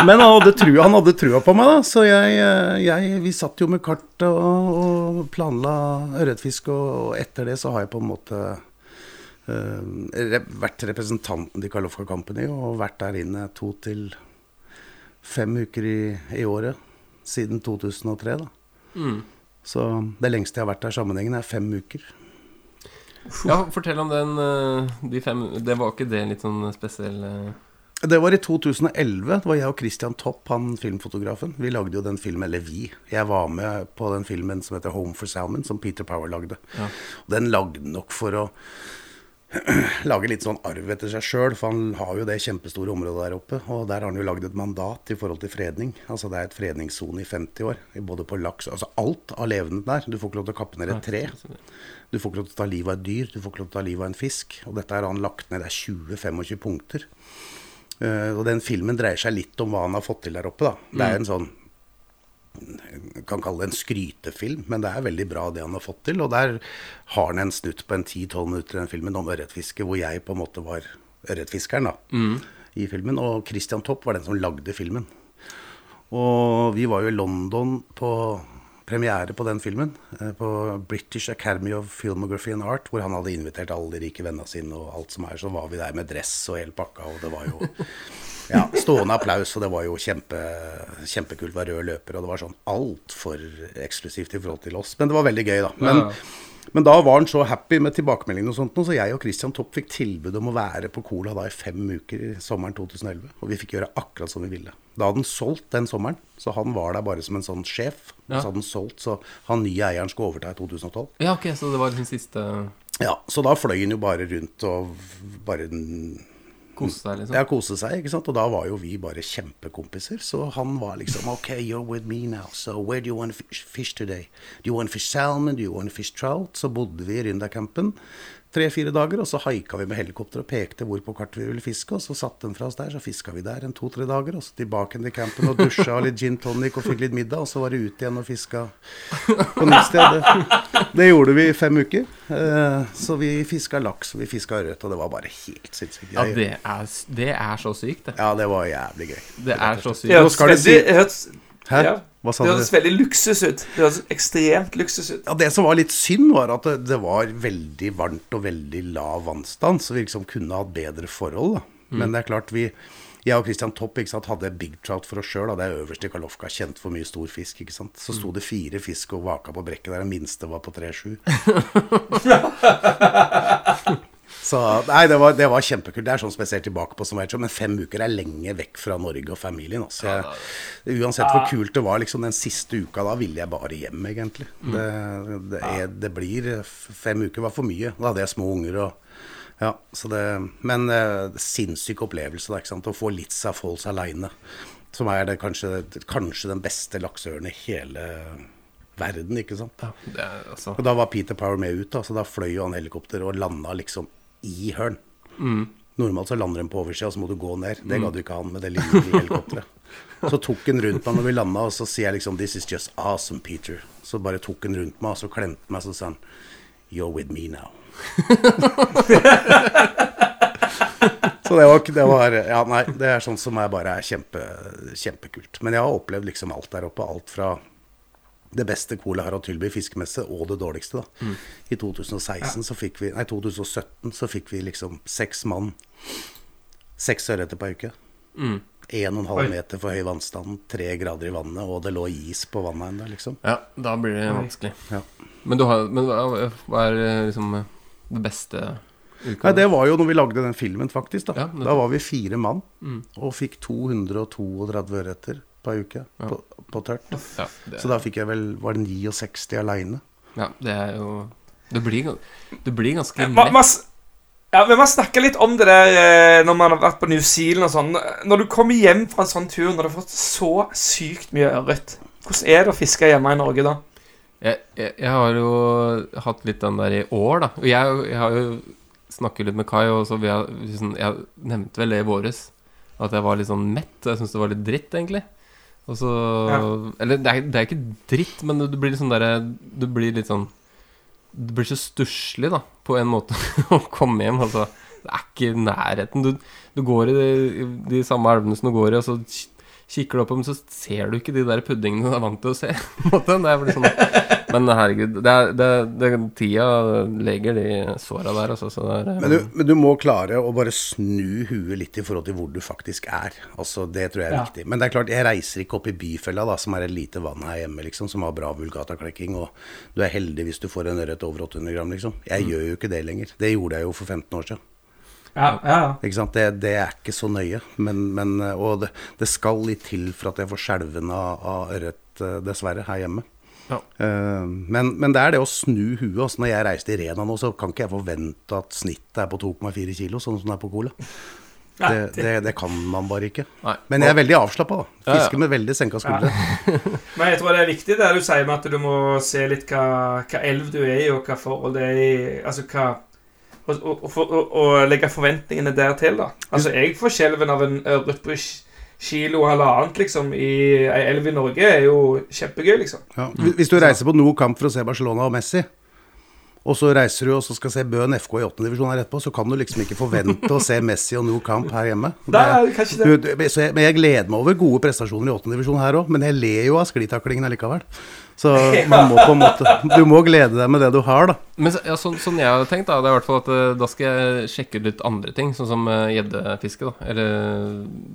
Men han hadde trua, han hadde trua på meg, da. Så jeg, eh, jeg, vi satt jo med kart og, og planla ørretfisk, og, og etter det så har jeg på en måte uh, vært representanten til Kalofka Company og vært der inne to til fem uker i, i året siden 2003, da. Mm. Så det lengste jeg har vært der sammenhengende, er fem uker. Ja, fortell om den eh, de fem Det var ikke det litt sånn spesiell eh, Det var i 2011. Det var jeg og Christian Topp, han filmfotografen. Vi lagde jo den filmen, eller vi. Jeg var med på den filmen som heter 'Home for Salmon', som Peter Power lagde. Ja. Den lagde nok for å lage litt sånn arv etter seg sjøl, for han har jo det kjempestore området der oppe. Og der har han jo lagd et mandat i forhold til fredning. Altså det er et fredningssone i 50 år. Både på laks Altså alt av levende der. Du får ikke lov til å kappe ned et tre. Du får ikke lov til å ta livet av et dyr, du får ikke lov til å ta livet av en fisk. Og dette har han lagt ned. Det er 20-25 punkter. Uh, og den filmen dreier seg litt om hva han har fått til der oppe, da. Det er en sånn kan kalle det en skrytefilm, men det er veldig bra det han har fått til. Og der har han en snutt på en 10-12 minutter i den filmen om ørretfiske, hvor jeg på en måte var ørretfiskeren da, i filmen. Og Christian Topp var den som lagde filmen. Og vi var jo i London på premiere på den filmen. eh, På British Academy of Filmography and Art, hvor han hadde invitert alle de rike vennene sine og alt som er. Så var vi der med dress og hel pakka, og det var jo ja, stående applaus, og det var jo kjempe, kjempekult. Var rød løper, og det var sånn altfor eksklusivt i forhold til oss. Men det var veldig gøy, da. Men, men da var han så happy med tilbakemeldingene og sånt, så jeg og Christian Topp fikk tilbud om å være på Cola da i fem uker i sommeren 2011. Og vi fikk gjøre akkurat som vi ville. Da hadde han solgt den sommeren, så han var der bare som en sånn sjef. Ja. Så hadde han solgt, så han nye eieren skulle overta i 2012. Ja, ok, så det var den siste Ja, Så da fløy han jo bare rundt og bare Kose seg, liksom. Ja, kose seg, ikke sant? Og da var jo vi bare kjempekompiser. Så han var liksom OK, you're with me now, so where do you want to fish, fish today? Do you want to fish salmon? Do you want to fish trout? Så bodde vi i Ryndercampen tre-fire dager, og så haika vi med helikopter og pekte hvor på kartet vi ville fiske, og så satte den fra oss der, så fiska vi der en to-tre dager, og så tilbake til campen og dusja og litt gin tonic og fikk litt middag, og så var det ut igjen og fiska på nytt sted. Det, det gjorde vi i fem uker. Eh, så vi fiska laks, og vi fiska ørret, og det var bare helt sinnssykt. Ja, det er, det er så sykt, det. ja, det var jævlig gøy. Det er så sykt. Nå skal det si- Hæ? ja, Hva sa det høres veldig luksus ut. Det høres ekstremt luksus ut. Ja, Det som var litt synd, var at det, det var veldig varmt og veldig lav vannstand, så vi liksom kunne hatt bedre forhold. da. Men det er klart, vi jeg og Christian Topp ikke sant, hadde big trout for oss sjøl. Det er øverst i Kalofka, kjent for mye stor fisk. ikke sant? Så sto det fire fisk og vaka på brekket der, den minste var på 3-7. Så nei, det var, det var kjempekult. Det er sånn spesielt tilbake på som Men fem uker er lenge vekk fra Norge og familien. Også. Jeg, uansett hvor kult det var, liksom den siste uka da ville jeg bare hjem, egentlig. Det, det, er, det blir Fem uker var for mye. Da hadde jeg små unger og ja, så det, Men eh, sinnssyk opplevelse, da, ikke sant. Å få Litza Falls aleine. Som er det kanskje, kanskje den beste lakseøren i hele verden, ikke sant. Ja, det altså, Og da var Peter Power med ut, da, så da fløy jo han helikopter og landa liksom i Hørn. Normalt så lander den på oversida, så må du gå ned. Det gadd jo ikke han med det lille helikopteret. Så tok han rundt meg når vi landa, og så sier jeg liksom 'This is just awesome, Peter'. Så bare tok han rundt meg, og så klemte han meg, så sa han 'You're with me now'. Så det var, det var Ja, nei, det er sånn som er bare er kjempe, kjempekult. Men jeg har opplevd liksom alt der oppe. Alt fra det beste Cola har å tilby fiskemesse, og det dårligste. da. I 2016 så fikk vi Nei, 2017 så fikk vi liksom seks mann. Seks ørreter på ei uke. Mm. En og en Oi. halv meter for høy vannstand, tre grader i vannet, og det lå is på vannet ennå, liksom. ja, da blir det vanskelig. Ja. Men, du har, men hva, hva er eh, liksom det beste uka? Nei, Det var jo når vi lagde den filmen, faktisk. Da Ja. Da var vi fire mann Mm. og fikk 232 ørreter på ei uke Ja. på, på tørt. ja, det, Så da fikk jeg vel Var det 69 aleine? ja, det er jo Det blir, det blir ganske ma, ja, men man snakker litt om det der eh, når man har vært på New Zealand og sånn. Når du kommer hjem fra en sånn tur når du har fått så sykt mye ørret, hvordan er det å fiske hjemme i Norge da? Jeg, jeg, jeg har jo hatt litt den der i år, da. Og jeg, jeg har jo snakket litt med Kai, og så vi har, liksom, jeg nevnte vel det i våres. At jeg var litt sånn mett. Jeg syns det var litt dritt, egentlig. Så Eller det er, det er ikke dritt, men du blir litt sånn derre Du blir litt sånn Du blir så stusslig, da, på en måte, å komme hjem. Altså, det er ikke nærheten. Du, du går i de, de samme elvene som du går i, og så kikker du opp, men så ser du ikke de der puddingene du er vant til å se. på en måte. Det er sånn Men herregud, det er, det, det, tida leger de såra der, altså. Så det er, Men du, men du må klare å bare snu huet litt i forhold til hvor du faktisk er. Altså, Det tror jeg er Ja. viktig. Men det er klart, jeg reiser ikke opp i Byfella, da, som er et lite vann her hjemme, liksom, som har bra vulgataklekking, og du er heldig hvis du får en ørret over 800 gram, liksom. Jeg gjør jo ikke det lenger. Det gjorde jeg jo for 15 år siden. Ja, ja, ja. Ikke sant? Det, det er ikke så nøye. Men, men, og det, det skal litt til for at jeg får skjelven av, av ørret, eh, dessverre, her hjemme. Ja. Eh, men, men det er det å snu huet. Altså, når jeg reiser til Rena nå, så kan ikke jeg forvente at snittet er på 2,4 kilo, sånn som det er på Cola. Det, det, det kan man bare ikke. Nei. Men jeg er veldig avslappa. Ja, ja. Fisker med veldig senka skuldre. Men jeg tror det er viktig det du sier med at du må se litt hva, hva elv du er i, og hva forhold det er i Altså hva Og, og, og, og, legge forventningene der til, da. Altså, jeg får skjelven av en rødt sk- kilo halvannet, liksom, i ei elv i Norge, er jo kjempegøy, liksom. Ja. Hvis du reiser på noe kamp for å se Barcelona og Messi, og så reiser du og så skal se Bøen FK i åttendedivisjon her etterpå, så kan du liksom ikke forvente å se Messi og Nou Camp her hjemme. Nei, det. Du, du, så jeg, men jeg gleder meg over gode prestasjoner i åttendedivisjon her òg, men jeg ler jo av sklitaklingen allikevel. Så man må på en måte Du må glede deg med det du har, da. Men ja, sånn, sånn jeg har tenkt, da, det er i hvert fall at eh, da skal jeg sjekke ut litt andre ting, sånn som eh, gjeddefiske, da. Eller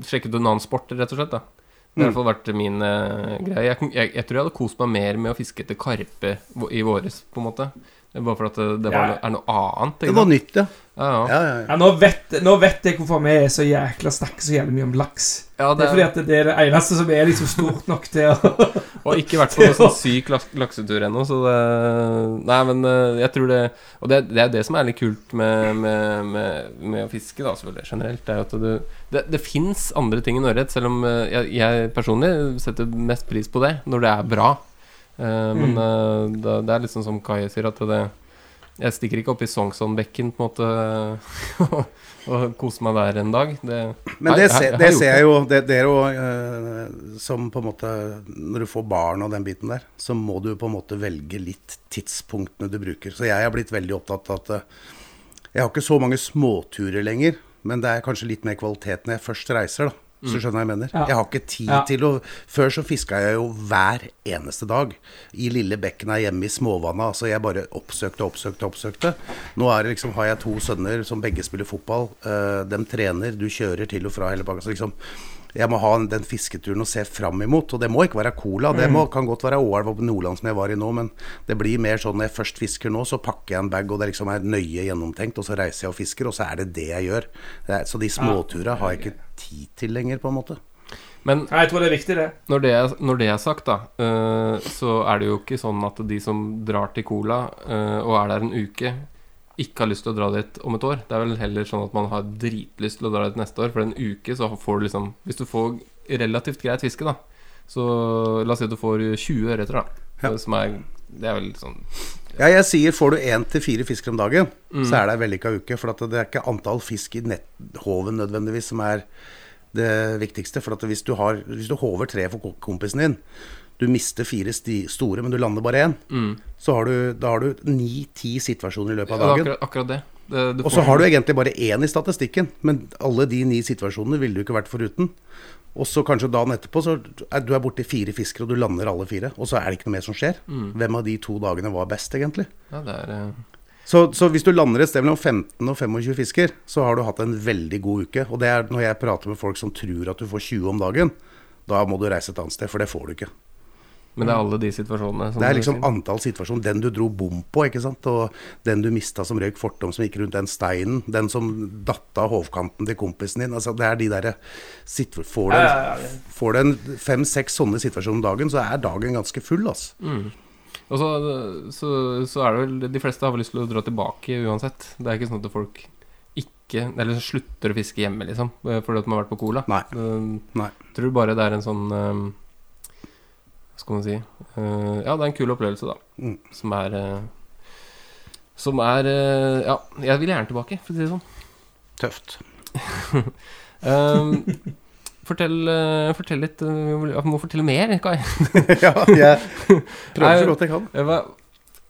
sjekke ut en annen sport, rett og slett. da Det har i hvert fall vært min eh, greie. Jeg, jeg, jeg tror jeg hadde kost meg mer med å fiske etter karpe i våres, på en måte. Det Bare fordi at det, det var, er noe annet. Det var nytt, ja. Ja, ja. ja, ja, ja. Ja, nå vet, nå vet jeg hvorfor vi er så jækla snakker så jævlig mye om laks. ja Det er fordi at det er det eneste som er liksom stort nok til å Og ikke vært på noen sånn syk laks laksetur ennå, så det Nei, men eh, jeg tror det Og det, det er det som er litt kult med, med, med, med å fiske, da, selvfølgelig, generelt. Det er at du Det, det fins andre ting enn ørret, selv om eh, jeg, jeg personlig setter mest pris på det når det er bra. Eh, men eh, det, det er liksom som Kai sier, at det Jeg stikker ikke opp i Sognsonnbekken på en måte og, koser meg der en dag. Det, Men det, her, her det ser jeg jo det, det er jo uh, som på en måte Når du får barn og den biten der, så må du på en måte velge litt tidspunktene du bruker. Så jeg har blitt veldig opptatt av at uh, jeg har ikke så mange småturer lenger, men det er kanskje litt mer kvalitet når jeg først reiser, da. Hvis du skjønner hva jeg mener. Ja. Jeg har ikke tid Ja. til å Før så fiska jeg jo hver eneste dag. I lille bekken her hjemme i småvannet. Altså jeg bare oppsøkte, oppsøkte, oppsøkte. Nå er det liksom, har jeg to sønner som begge spiller fotball. Uh, de trener, du kjører til og fra hele pakka. Så liksom jeg må ha den fisketuren å se fram imot. Og det må ikke være cola. Det må, kan godt være Åelv og Nordland som jeg var i nå, men det blir mer sånn når jeg først fisker nå, så pakker jeg en bag, og det liksom er nøye gjennomtenkt, og så reiser jeg og fisker, og så er det det jeg gjør. Så de småturene har jeg ikke tid til lenger, på en måte. Men jeg tror det er viktig, det. når det er, når det er sagt, da, uh, så er det jo ikke sånn at de som drar til Cola uh, og er der en uke, ikke har lyst til å dra dit om et år. Det er vel heller sånn at man har dritlyst til å dra dit neste år. For en uke så får du liksom Hvis du får relativt greit fiske, da, så la oss si at du får 20 ørreter, da. Ja. Som er Det er vel sånn Ja, jeg sier får du én til fire fisker om dagen, så er det ei vellykka uke. For at det er ikke antall fisk i netthoven nødvendigvis som er det viktigste. For at hvis du, har, hvis du håver tre for kompisen din, du mister fire store, men du lander bare én, så har du, da har du ni-ti situasjoner i løpet av dagen. Ja, akkurat, akkurat det. det Og så har du egentlig bare én i statistikken, men alle de ni situasjonene ville du ikke vært foruten. Og så kanskje dagen etterpå så er du er borti fire fisker, og du lander alle fire. Og så er det ikke noe mer som skjer. Hvem av de to dagene var best, egentlig? Ja, det er Uh... Så, så hvis du lander et sted mellom 15 og 25 fisker, så har du hatt en veldig god uke. Og det er når jeg prater med folk som tror at du får 20 om dagen, da må du reise et annet sted, for det får du ikke. Men det er alle de situasjonene. som Det er liksom antall situasjoner. Den du dro bom på, ikke sant. Og den du mista som røyk fortom, som gikk rundt den steinen. Den som datt av hovkanten til kompisen din. Altså, det er de derre Får du Ja, en, ja, ja, får du en fem-seks sånne situasjoner om dagen, så er dagen ganske full, altså. Og så, så, så er det vel De fleste har vel lyst til å dra tilbake uansett. Det er ikke sånn at folk ikke Eller slutter å fiske hjemme, liksom, eh, fordi at man har vært på Cola. Nei. Nei. tror bare det er en sånn eh, Hva skal man si Eh, Ja, det er en kul opplevelse, da. Mm. Som er eh, Som er eh, Ja, jeg vil gjerne tilbake, for å si det sånn. Tøft. Um, fortell, fortell litt Jeg må fortelle mer, Kai. ja, jeg prøver så godt jeg kan. Jeg var,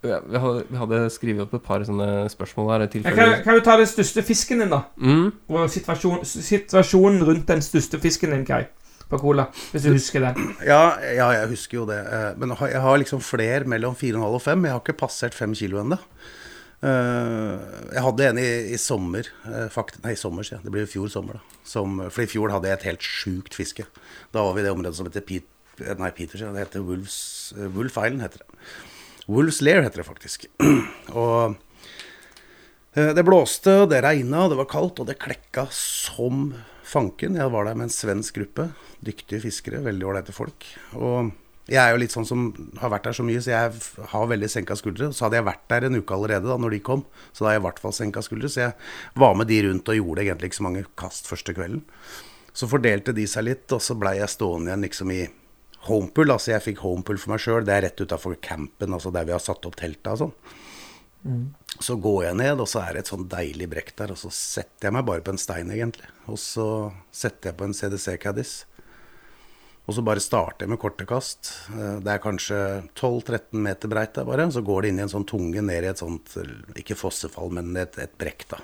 vi, hadde, vi hadde skrevet opp et par sånne spørsmål her. kan, kan du ta den største fisken din, da? Mm. Og situasjon, situasjonen rundt den største fisken din, Kai. På Cola. Hvis du husker den. Ja, ja, jeg husker jo det. eh, Men jeg har- liksom fler mellom 4,5 og 5. Jeg har ikke passert 5 kilo ennå. Jeg hadde en i, i sommer eh, fakt, Nei, i sommer, sier jeg. Det blir jo fjor sommer, da. Som, for i fjor hadde jeg et helt sjukt fiske. Da var vi i det området som heter Pete, Nei, Peter, det heter Wolves, eh, Wolf Island, heter det. Wolves Lair heter det faktisk. Og eh, det blåste, og det regna, og det var kaldt, og det klekka som fanken. Jeg var der med en svensk gruppe. Dyktige fiskere, veldig ålreite folk. Og jeg er jo litt sånn som har vært der så mye, så jeg har veldig senka skuldre. Så hadde jeg vært der en uke allerede da når de kom, så da har jeg i hvert fall senka skuldre. Så jeg var med de rundt og gjorde egentlig ikke så mange kast første kvelden. Så fordelte de seg litt, og så blei jeg stående igjen liksom i homepool. Altså jeg fikk homepool for meg sjøl. Det er rett utafor campen, altså der vi har satt opp telta og sånn. Så går jeg ned, og så er det et sånn deilig brekk der, og så setter jeg meg bare på en stein, egentlig. Og så setter jeg på en CDC-caddis. Og så bare starter jeg med korte kast. Eh, Det er kanskje 12-13 meter breit der bare. Så går det inn i en sånn tunge ned i et sånt, eh, ikke fossefall, men et, et brekk, da.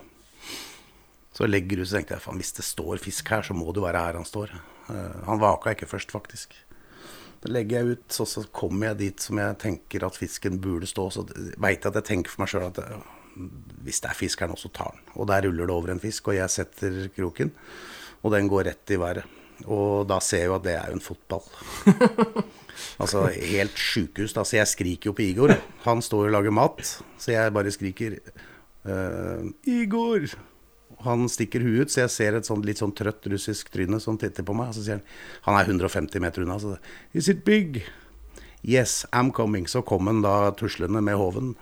Så legger du, så tenkte jeg, faen, hvis det står fisk her, så må det jo være her han står. Eh, Han vaka ikke først, faktisk. Da legger jeg ut, så, så kommer jeg dit som jeg tenker at fisken burde stå. Så veit jeg at jeg tenker for meg sjøl at eh, hvis det er fisk her nå, så tar den. Og der ruller det over en fisk, og jeg setter kroken, og den går rett i været. Og da ser jeg jo at det er jo en fotball. altså helt sjukehus. Så jeg skriker jo på Igor. Han står og lager mat, så jeg bare skriker uh, Igor! Han stikker huet ut, så jeg ser et sånt, litt sånn trøtt russisk tryne som titter på meg. Og så sier han Han er 150 meter unna. Så Is it big? Yes, I'm coming. Så kom han da tuslende med håven.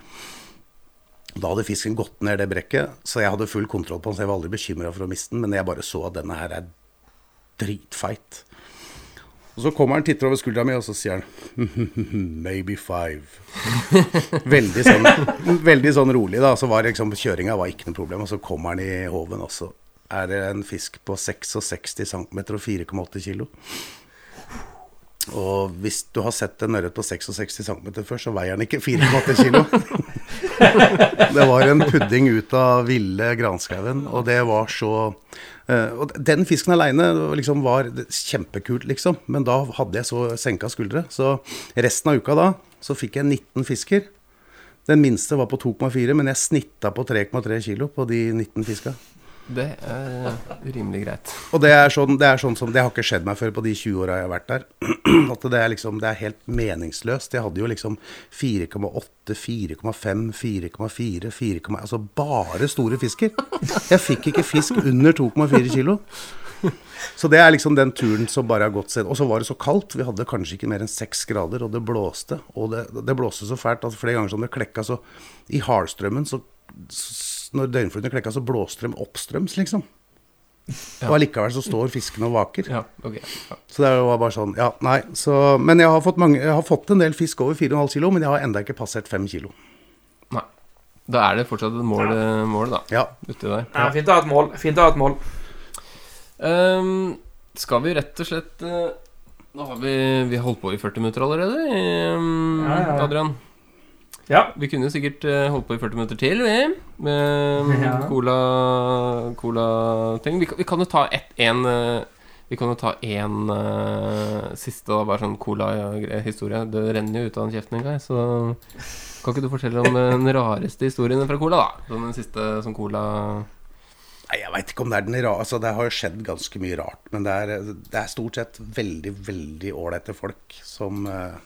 Da hadde fisken gått ned det brekket, så jeg hadde full kontroll på den. Så jeg var aldri bekymra for å miste den, men jeg bare så at denne her er dritfeit. Og så kommer han, titter over skuldra mi, og så sier han Maybe five. veldig, sånn, veldig sånn rolig, da. Så var liksom, kjøringa var ikke noe problem. Og så kommer han i håven, og så er det en fisk på 66 cm og 4,8 kg. Og hvis du har sett en ørret på 66 cm før, så veier den ikke 4,8 kg. det var en pudding ut av ville granskauen, og det var så uh, Og den fisken aleine liksom var kjempekult, liksom. Men da hadde jeg så senka skuldre. Så resten av uka da, så fikk jeg 19 fisker. Den minste var på 2,4, men jeg snitta på 3,3 kilo på de 19 fiska. Det er rimelig greit. Og det er, sånn, det er sånn som Det har ikke skjedd meg før på de 20 åra jeg har vært der. At det er liksom Det er helt meningsløst. Jeg hadde jo liksom 4,8, 4,5, 4,4, 4, Altså bare store fisker. Jeg fikk ikke fisk under 2,4 kilo. Så det er liksom den turen som bare har gått seg Og så var det så kaldt. Vi hadde kanskje ikke mer enn seks grader, og det blåste. Og det, det blåste så fælt at flere ganger som det klekka så I hardstrømmen så når døgnfluene klekka, så blåste de oppstrøms, liksom. Og allikevel så står fiskene og vaker. Ja, okay. Ja. Så det var bare sånn, ja, nei. Så, men jeg har, fått mange, jeg har fått en del fisk over 4,5 kilo, men jeg har enda ikke passert 5 kilo. Nei. Da er det fortsatt et mål, mål da. Ja. Uti der. Ja, fint å ha et mål. Fint å ha et mål. Um, skal vi rett og slett uh, Nå har vi, vi har holdt på i 40 minutter allerede, um, Ja, ja, ja. Adrian. Ja. Vi kunne jo sikkert eh, holdt på i 40 minutter til, vi. Med Ja. cola Cola-ting. Vi, kan- vi kan jo ta ett en eh, Vi kan jo ta én uh, siste, da, bare sånn cola-historie. Det renner jo ut av den kjeften en gang, så kan ikke du fortelle om den rareste historien fra cola, da? Sånn den siste som cola Nei, Jeg veit ikke om det er den rare altså, Det har jo skjedd ganske mye rart. Men det er, det er stort sett veldig, veldig ålreite folk som, eh,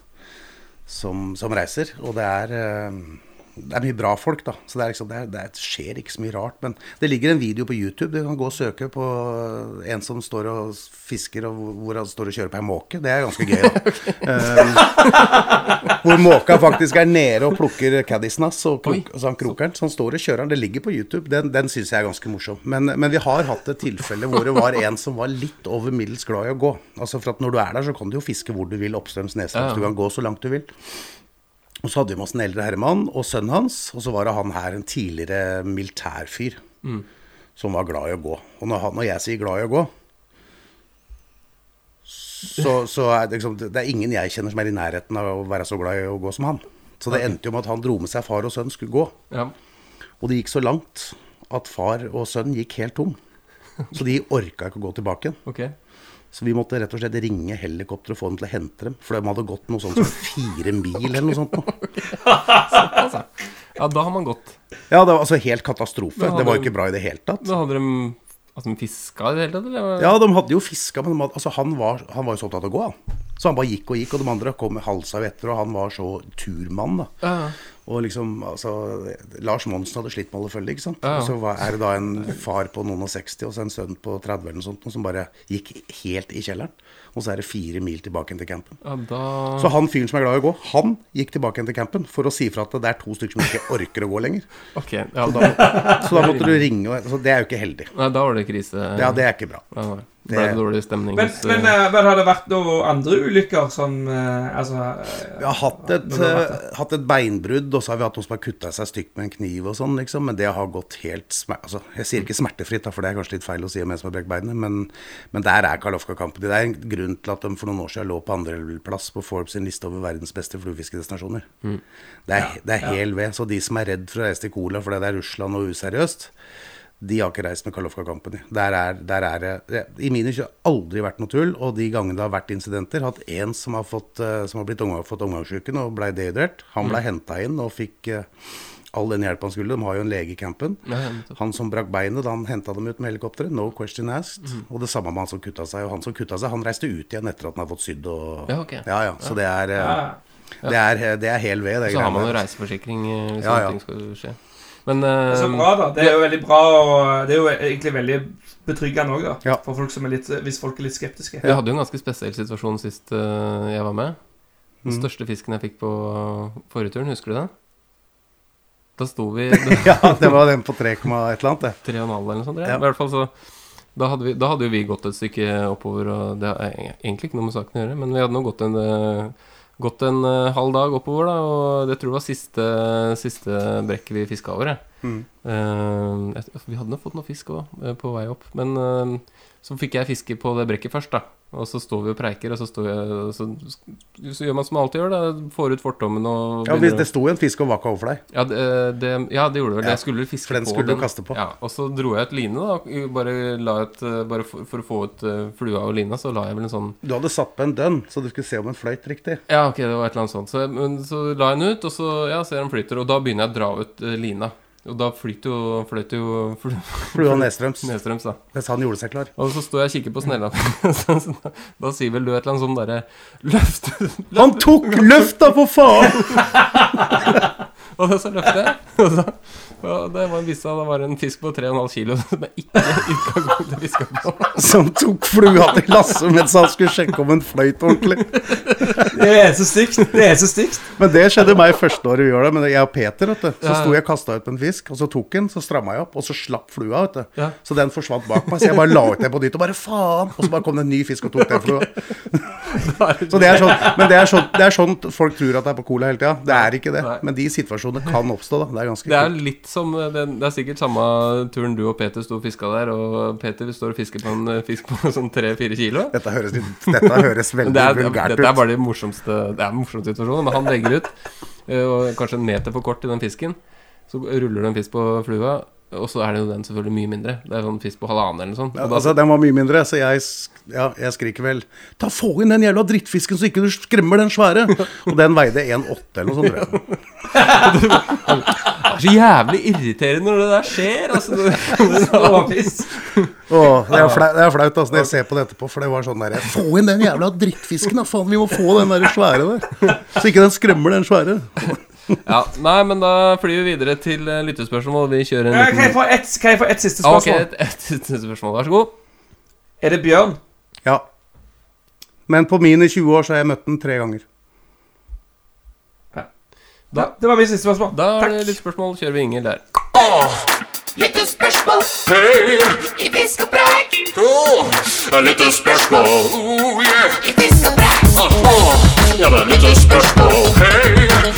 som, som reiser. Og det er, eh, det er mye bra folk, da. Så det, er liksom, det, er, det er- skjer ikke så mye rart. Men det ligger en video på YouTube. Du kan gå og søke på en som står og fisker, og hvor- han står og kjører på ei måke. Det er ganske gøy, da. Eh, hvor måka faktisk er nede og plukker caddisen hans, og krok, altså han krokeren. Så han står og kjører den. Det ligger på YouTube. Den, den syns jeg er ganske morsom. Men, men vi har hatt et tilfelle hvor det var en som var litt over middels glad i å gå. Altså for at når du er der, så kan du jo fiske hvor du vil, oppstrøms, nedstrøms. Ja. Du kan gå så langt du vil. Og så hadde vi med oss en eldre herremann og sønnen hans, og så var det han her, en tidligere militærfyr, som var glad i å gå. Og når, han, når jeg sier glad i å gå, så, så er det liksom Det er ingen jeg kjenner som er i nærheten av å være så glad i å gå som han. Så det endte jo med at han dro med seg far og sønn skulle gå. Ja. Og det gikk så langt at far og sønn gikk helt tom. Så de orka ikke å gå tilbake igjen. Ok. Så vi måtte rett og slett ringe helikopter og få dem til å hente dem. For de hadde gått noe sånt som fire mil eller noe sånt. Ja, da har man gått. Ja, det var altså helt katastrofe. Det var jo ikke bra i det hele tatt. Da hadde de at de fiska i det hele tatt, eller? Ja, de hadde jo fiska, men hadde, altså, han, var, han var jo så opptatt av å gå, han. Så han bare gikk og gikk, og de andre kom halsa jo etter, og han var så turmann, da. Ja. Og liksom, altså Lars Monsen hadde slitt med alle følge, ikke sant. Ja. Og så var, er det da en far på noen og 60 og så en sønn på 30 eller noe sånt, som bare gikk helt i kjelleren. Og så er det fire mil tilbake til campen. ja, da Så han fyren som er glad i å gå, han gikk tilbake til campen for å si fra at det er to stykker som ikke orker å gå lenger. Okay, ja, da Så da måtte du ringe, og så det er jo ikke heldig. Nei, da var det krise. Ja, det er ikke bra. Ja. Det- Ble det dårlig stemning Men, men, eh, men har det vært noen andre ulykker som eh, Altså eh, Vi har hatt et, har hatt et beinbrudd, og så har vi hatt noen som har kutta seg stygt med en kniv og sånn, liksom. Men det har gått helt altså, Jeg sier ikke smertefritt, da, for det er kanskje litt feil å si om en som har brekt beinet, men, men der er Karlovka-kampen. Det er en grunn til at de for noen år siden lå på andreplass på Forbes sin liste over verdens beste fluefiskedestinasjoner. Det er, det er hel ved. Så de som er redd for å reise til Cola fordi det er Russland og useriøst, de har ikke reist med Kalofka Company. Der er, der er det I mine har aldri vært noe tull, og de gangene det har vært incidenter, hatt en som har, fått, eh, som har blitt omgang, fått omgangssyken og ble dehydrert. Han ble henta inn og fikk eh, all den hjelpen han skulle. De har jo en lege i campen. Han som brakk beinet, da han henta dem ut med helikopteret. No question asked. Og det samme med han som kutta seg. Og han som kutta seg, han reiste ut igjen etter at han har fått sydd og Ja, ok. ja, ja. Så det er, ja. det er, det er hel ved, det Så har man jo der. reiseforsikring hvis Ja, ja. ting skal skje. Men eh, Så bra, da. Det er jo veldig bra, og det er jo egentlig veldig betryggende òg, da. Ja. For folk som er litt, hvis folk er litt skeptiske. vi hadde jo en ganske spesiell situasjon sist uh, jeg var med. Den største fisken jeg fikk på forrige turen, husker du det? Da sto vi Ja, det var den på 3, et eller annet, det. tre og en halv eller noe sånt. Ja. I hvert fall så da hadde, vi, da hadde jo vi gått et stykke oppover, og det har egentlig ikke noe med saken å gjøre, men vi hadde nå gått en, eh, gått en eh, halv dag oppover, da, og det tror jeg var siste, siste brekket vi fiska over. jeg. Mm. Uh, jeg- vi hadde nok fått noe fisk òg, på vei opp, men uh, så fikk jeg fiske på det brekket først, da. Og så står vi og preiker, og så, står jeg, og så, så gjør man som man alltid gjør, da. Får ut fortommen og Ja, hvis Det sto en fisk og vakka overfor deg. ja, det, det, ja, det gjorde det vel. Ja, Jeg skulle fiske for den på skulle du kaste på. Ja, og så dro jeg ut line, da. Bare, la et, eh, bare for, for å få ut eh, flua og lina, så la jeg vel en sånn Du hadde satt på en dønn, så du skulle se om den fløyt riktig. Ja, ok, det var et eller annet sånt. Så, men, så la jeg den ut, og så ja, ser jeg den flyter, og da begynner jeg å dra ut eh, lina. Og da flyter jo, fløt jo fl Flua nedstrøms. nedstrøms, da. Mens han gjorde seg klar. Og så står jeg og kikker på snella. Da, sier vel du et eller annet sånn derre Løft! Han tok løfta, for faen! Og så løfter jeg. Og, så, det var en visse, det var en fisk på 3,5 kilo som jeg ikke i utgangspunktet fiska på. Som tok flua til Lasse mens han skulle sjekke om den fløyt ordentlig. Det er så stygt. Det er så stygt. Men det skjedde meg første året vi gjør det. Men jeg og Peter, vet du. Så sto jeg og kasta ut en fisk, og så tok den, så stramma jeg opp, og så slapp flua, vet du. Så den forsvant bak meg, så jeg bare la ut den på nytt, og bare faen! Og så bare kom det en ny fisk og tok den flua. Så det er sånn, men det er sånn, det er sånn folk tror at det er på cola hele tida. Det er ikke det. Nei. Men de situasjonene kan oppstå, da. Det er ganske Det er kult. litt som eh, det, det er sikkert samme turen du og Peter sto og fiska der, og Peter står og fisker på en eh, fisk på sånn 3-4 kilo. Dette høres, litt, dette høres veldig det er, vulgært dette er bare de morsomste Det er en morsom situasjon, men han legger ut, eh, og kanskje en meter for kort til den fisken. Så ruller det en fisk på flua, og så er det jo den selvfølgelig mye mindre. Det er sånn fisk på halvannen eller noe sånt. Ja, altså, den var mye mindre, så jeg, ja, jeg skriker vel Ta Få inn den jævla drittfisken, så ikke du skremmer den svære! Og den veide 1,8 eller noe sånt. tror jeg. det er så jævlig irriterende når det der skjer. Altså, det. Åh, det, er flaut, det er flaut altså, når jeg ser på det etterpå, for det var sånn der Få inn den jævla drittfisken, da! Faen, vi må få den der svære der! Så ikke den skremmer den svære. Ja, nei, men da flyr vi videre til eh, lyttespørsmål. Vi kjører en liten... Kan jeg få ett kan jeg få ett siste spørsmål? Ok, et, et siste spørsmål. Vær så god. Er det bjørn? Ja. Men på mine 20 år så har jeg møtt den tre ganger. Ja, det var mitt siste spørsmål. Da er Takk. det lyttespørsmål. Kjører vi Inger der. Hei! I fisk og preik! Oh, det er litt. Oh, yeah. I fisk og preik! ja, det er litt spørsmål. Og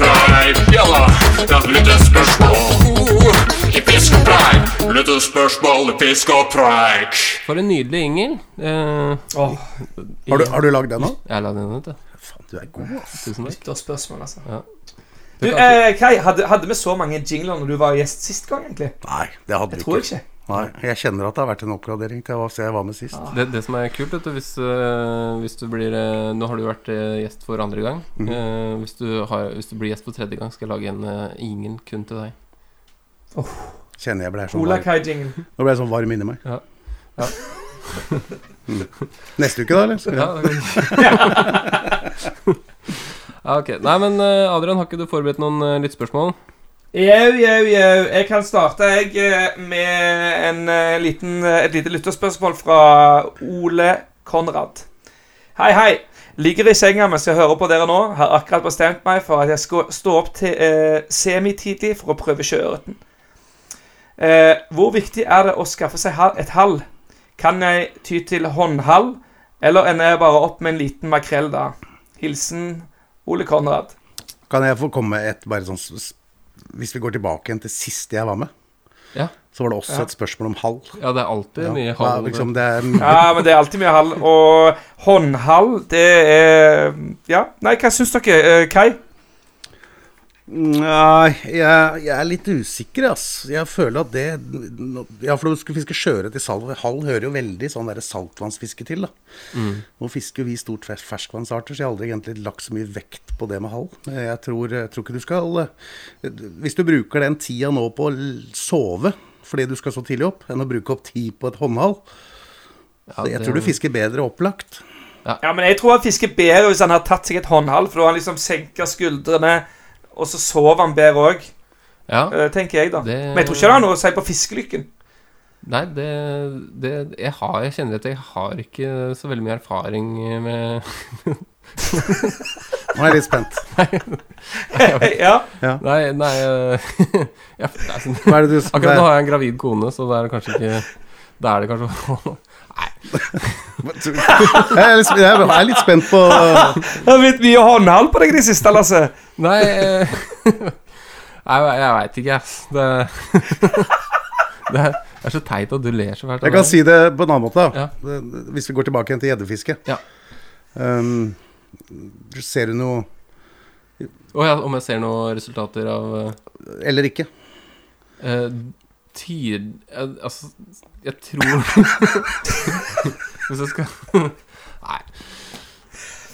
preik! Ja da, det er litt spørsmål. Oh, I fisk og preik! For en nydelig Inger. Eh, Åh, Har du, har du lagd den nå? Jeg har lagd den vet du. Faen, du er god, ass. Tusen takk. lytterspørsmål, altså. Ja. Du, eh, Kai, hadde, hadde vi så mange jingler når du var gjest sist gang, egentlig? Nei, det hadde Jeg vi tror ikke. ikke. Nei, jeg kjenner at det har vært en oppgradering til hva jeg var med sist. Det, det som er kult, vet du, hvis, eh, hvis du blir eh, Nå har du vært eh, gjest for andre gang. Mm Eh, hvis, du har, hvis du blir gjest for tredje gang, skal jeg lage en ingen kun til deg. Kjenner jeg ble sånn Ola varm. Nå ble jeg sånn varm inni meg. Ja. Ja. Neste uke, da, eller? Så, Ja, ja. ja, ok. Nei, men Adrian, har ikke du forberedt noen lyttspørsmål? Jau, jau, jau. Jeg kan starte jeg eh, med en, eh, liten, eh, et lite lytterspørsmål fra Ole Konrad. Hei, hei. Ligger i senga mens jeg hører på dere nå. Har akkurat bestemt meg for at jeg skal stå opp til eh, semitidlig for å prøve sjøørreten. Eh, hvor viktig er det å skaffe seg et hall? Kan jeg ty til håndhall, eller ender jeg bare opp med en liten makrell da? Hilsen Ole Konrad. Kan jeg få komme med et bare sånn Hvis vi går tilbake igjen til sist jeg var med, Ja. så var det også Ja. et spørsmål om hall. Ja, det er alltid Ja, mye ja, liksom det er Ja, men det er alltid mye hall. Og håndhall, det er Ja. Nei, hva syns dere, eh, Kai? Nei, jeg, jeg er litt usikker, ass. Jeg føler at det Ja, for du skal fiske sjøørret i salg. Hall hører jo veldig sånn der saltvannsfiske til, da. Nå fisker jo vi stort ferskvannsarter, så jeg har aldri egentlig lagt så mye vekt på det med hall. Jeg tror, jeg tror ikke du skal eh, Hvis du bruker den tida nå på å sove fordi du skal så tidlig opp, enn å bruke opp tid på et håndhall Ja, Jeg tror du fisker bedre opplagt. Ja, men jeg tror han fisker bedre hvis han har tatt seg et håndhall, for da har han liksom senka skuldrene, og så sover han bedre òg, Ja. tenker jeg, da. Det- Men jeg tror ikke det har noe å si på fiskelykken. Nei, det, det jeg, har, jeg kjenner at jeg har ikke så veldig mye erfaring med Nå er jeg litt spent. Nei, nei eh, ja, nei, nei. Hva er det Akkurat nå har jeg en gravid kone, så det er kanskje ikke Da er det kanskje Jeg er litt, jeg er litt spent på Det har blitt mye håndhold på deg i det siste, Lasse. Nei eh, Jeg, jeg veit ikke, ass. Det, det, er, så teit at du ler så fælt. Jeg kan si det på en annen måte. da Ja. Hvis vi går tilbake igjen til gjeddefiske. Ja. Um, ser du noe oh, ja, om jeg ser noen resultater av eh, Eller ikke? eh, Tid... eh, altså, jeg tror Hvis jeg skal Nei.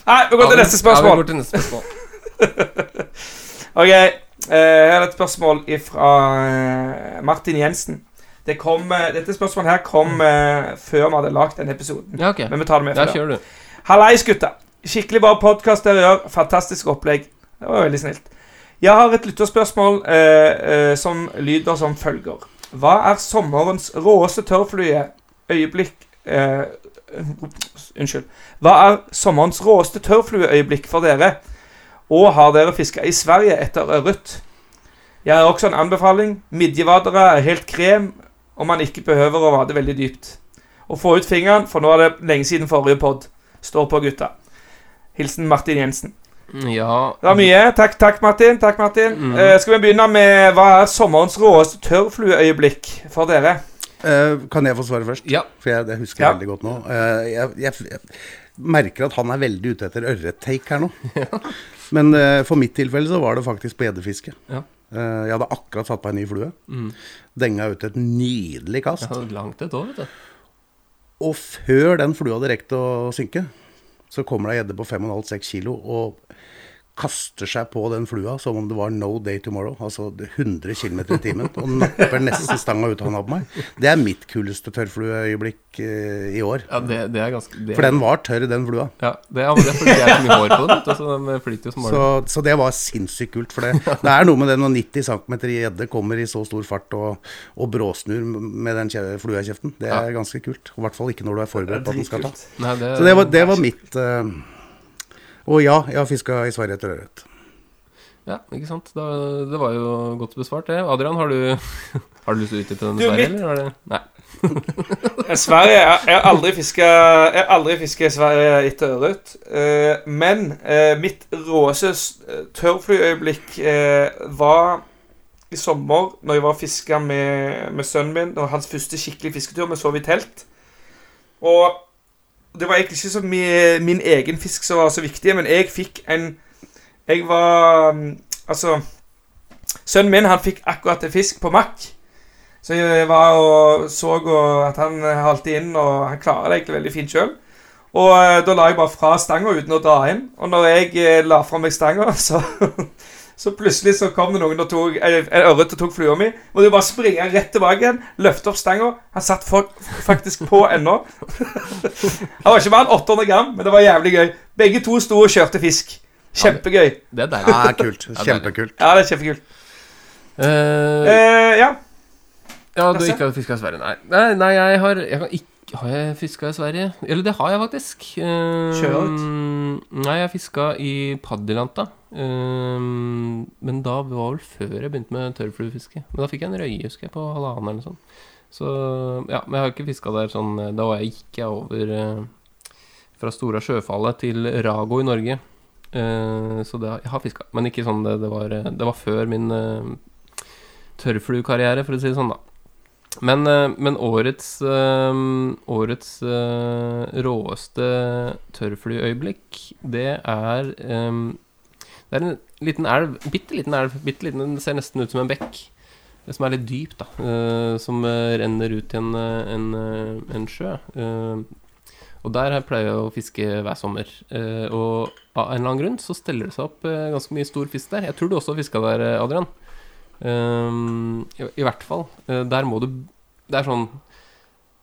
Nei, vi går til neste spørsmål. Ja, vi går til neste spørsmål. Ok, Jeg her er et spørsmål fra Martin Jensen. Det kom, eh, dette spørsmålet her kom eh, før vi hadde lagd den episoden. Ja, ok. Men vi tar det med før. kjør du. Hallais, gutta. Skikkelig bra podkast dere gjør. Fantastisk opplegg. Det var veldig snilt. Jeg har et lytterspørsmål eh, eh, som lyder som følger. Hva er sommerens råeste tørrflue øyeblikk eh, Unnskyld. Hva er sommerens råeste tørrflueøyeblikk for dere? Og har dere fiska i Sverige etter ørret? Jeg har også en anbefaling. Midjevadere er helt krem om man ikke behøver å vade veldig dypt. Og få ut fingeren, for nå er det lenge siden forrige pod. Står på, gutta. Hilsen Martin Jensen. Ja Det var mye. Takk, takk, Martin. Takk, Martin. Mm. Uh, skal vi begynne med hva er sommerens råeste tørrflueøyeblikk for dere? Uh, kan jeg få svare først? Ja. For jeg, det husker jeg Ja. veldig godt nå. Uh, jeg, jeg, jeg merker at han er veldig ute etter ørrettake her nå. Men eh, for mitt tilfelle så var det faktisk på gjeddefiske. Ja. Eh, jeg hadde akkurat satt på en ny flue. Mm. Denga ut et nydelig kast. Ja, langt et år, vet du. Og før den flua hadde rekt å synke, så kommer det ei gjedde på 5,5-6 kilo og kaster seg på den flua som om det var no day tomorrow. Altså 100 km i timen. Og napper nesten stanga ut av hånda på meg. Det er mitt kuleste tørrflueøyeblikk eh, i år. Ja, det, det er ganske det, For den var tørr, den flua. Ja, det, ja, det er fordi jeg har så mye hår på den, vet så den flyter jo som Så, bare så det var sinnssykt kult. For det, det er noe med det når 90 cm gjedde kommer i så stor fart og, og bråsnur med den flua i kjeften. Det er ganske kult. I hvert fall ikke når du er forberedt på at den skal ta. Nei, det, Så det var, det var mitt eh, Og ja, jeg har fiska i Sverige etter ørret. Ja, ikke sant. Da, det var jo godt besvart, det. Adrian, har du, har du lyst til å utdype den i Sverige, eller? Er det? Nei. Sverige Jeg har aldri fiska i Sverige etter ørret. Eh, men eh, mitt råeste eh, tørrflyøyeblikk var i sommer, når jeg var og fiska med, med sønnen min. Det var hans første skikkelig fisketur. Vi sov i telt. Og det var egentlig ikke så mye min egen fisk som var så viktig, men jeg fikk en Jeg var mm, Altså Sønnen min han fikk akkurat en fisk på makk. Så jeg var og så at han halte inn, og han klarer det egentlig veldig fint sjøl. Og eh, da la jeg bare fra stanga uten å dra inn. Og når jeg eh, la fra meg stanga, så, så plutselig så kom det noen og tok en ørret og tok flua mi. Og du bare springe rett tilbake igjen, løfte opp stanga. Han satt for, faktisk på ennå. Han var ikke mer enn 800 gram, men det var jævlig gøy. Begge to sto og kjørte fisk. Kjempegøy. Det er deilig. Ja, kult. Kjempekult. Ja, det er kjempekult. Uh, uh, ja. ja, du ikke har fiska i Sverige? Nei. nei, nei jeg har jeg kan ikke Har jeg fiska i Sverige? Eller det har jeg faktisk. Uh. Nei, jeg fiska i Padjelanta. Eh, men da var vel før jeg begynte med tørrfluefiske. Men da fikk jeg en røye, husker jeg, på halvannen eller noe sånt. Så ja, men jeg har ikke fiska der sånn Da var jeg, gikk jeg over uh, fra Stora Sjøfallet til Rago i Norge. Eh, så det, jeg har fiska. Men ikke sånn det, det var eh, Det var før min uh, tørrfluekarriere, for å si det sånn, da. Men, eh, men årets eh, Årets eh, råeste tørrflyøyeblikk, det er Det er en liten elv, bitte liten elv, bitte liten, den ser nesten ut som en bekk. Som er litt dyp, da. som renner ut i en, en, en sjø. Og der pleier jeg å fiske hver sommer. Og av en eller annen grunn så steller det seg opp ganske mye stor fisk der. Jeg tror du også har fiska der, Adrian. Ehm, i, I hvert fall. Eh, der må du Det er sånn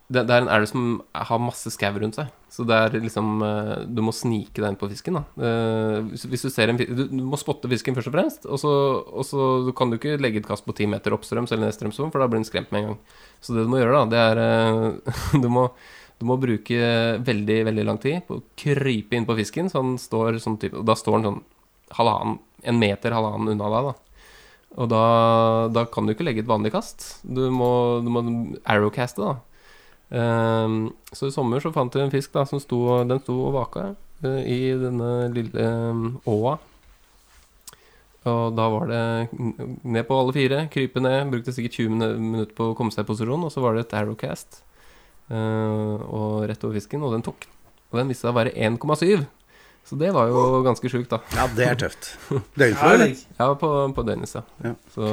det, det er en elv som har masse skau rundt seg. Så det er liksom eh, Du må snike deg inn på fisken, da. Eh, hvis, hvis du ser en du, du må spotte fisken først og fremst. Og så, og så kan du ikke legge et kast på ti meter oppstrøms eller nedstrøms, for da blir den skremt med en gang. Så det du må gjøre, da, det er du, må, du må bruke veldig, veldig lang tid på å krype inn på fisken, så den står sånn type Og da står den sånn halvannen, en meter halvannen unna deg, da. Og da, da kan du ikke legge et vanlig kast. Du må, du må arrowcaste, da. Um, så i sommer så fant vi en fisk da som sto, den sto og vaka uh, i denne lille um, åa. Og da var det ned på alle fire, krype ned. Brukte sikkert 20 minutter på å komme seg i posisjon, og så var det et arrowcast. uh, og rett over fisken, og den tok. Og den viste seg å være 1,7. Så det var jo ganske sjukt, da. Ja, det er tøft. Døgnflue, eller? Ja, på, på Dennis, ja. Ja, så,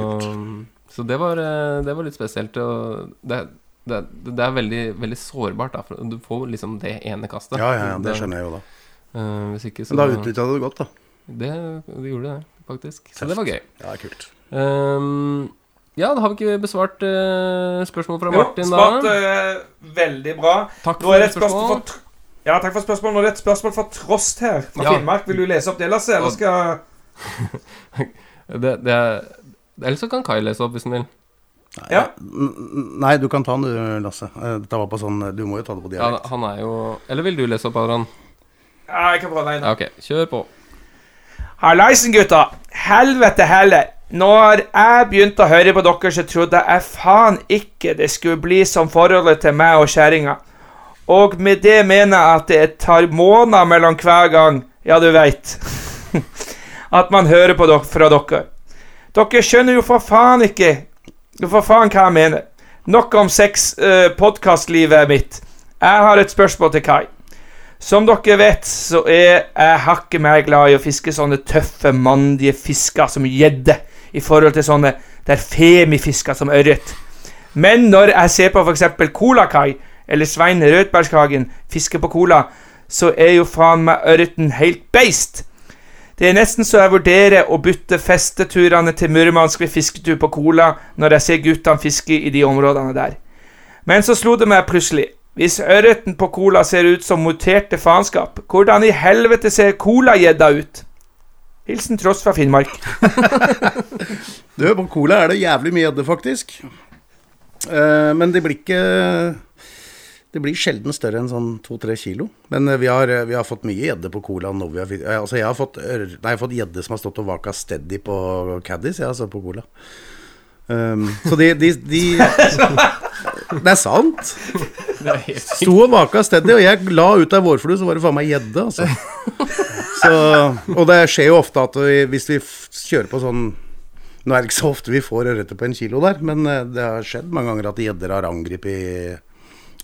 så det var, eh, det var litt spesielt. Og det, det, det er veldig, veldig sårbart, da. For du får liksom det ene kastet. Ja, ja, ja, det skjønner jeg jo da. Uh, hvis ikke, så Men da utnytta du det godt, da. det, det gjorde det, faktisk. Så det var gøy. Ja, kult. Um, ja, da har vi ikke besvart uh, spørsmål fra Jo, da svart da. svart veldig bra. Takk Nå for er det spørsmål spørsmål. Ja, takk for spørsmålet. Nå er det et spørsmål fra Trost her, fra Ja. Finnmark. Vil du lese opp det, Lasse? Eller skal Det, det er, eller så kan Kai lese opp, hvis han vil. Nei, Ja. Nei, du kan ta den du, Lasse. Eh, Dette var på sånn Du må jo ta det på Ja, han er jo Eller vil du lese opp, Adrian? Ja, jeg kan prøve. Ja, ok, kjør på. Hallaisen, gutta. Helvete heller. Når jeg begynte å høre på dere, så trodde jeg faen ikke det skulle bli som forholdet til meg og kjerringa. Og med det mener jeg at det tar måneder mellom hver gang, ja, du veit, at man hører på dere fra dere. Dere skjønner jo for faen ikke for faen hva jeg mener. Nok om sex, podkastlivet mitt. Jeg har et spørsmål til Kai. Som dere vet, så er jeg hakket mer glad i å fiske sånne tøffe, mandige fisker som gjedde, i forhold til sånne der femifisker som ørret. Men når jeg ser på f.eks. Colakai eller Svein Rødbergshagen fisker på Cola, så er jo faen meg ørreten helt beist. Det er nesten så jeg vurderer å bytte festeturene til Murmansk ved fisketur på Cola når jeg ser guttene fiske i de områdene der. Men så slo det meg plutselig. Hvis ørreten på Cola ser ut som muterte faenskap, hvordan i helvete ser Cola-gjedda ut? Hilsen Tross fra Finnmark. Du, på Cola er det jævlig mye gjedde, faktisk. Uh, men det blir ikke Det blir sjelden større enn sånn to-tre kilo. Men eh, vi har, eh, vi har fått mye gjedde på Cola nå. vi har eh, Altså, jeg har fått gjedde som har stått og vaka steady på Caddis, jeg, altså, på Cola. Um, så de, de, de Det er sant. Sto og vaka steady, og jeg la ut ei vårflue, så var det faen meg gjedde, altså. Så, og det skjer jo ofte at vi, hvis vi kjører på sånn Nå er det ikke så ofte vi får ørreter på en kilo der, men det har skjedd mange ganger at gjedder har angrepet ørreten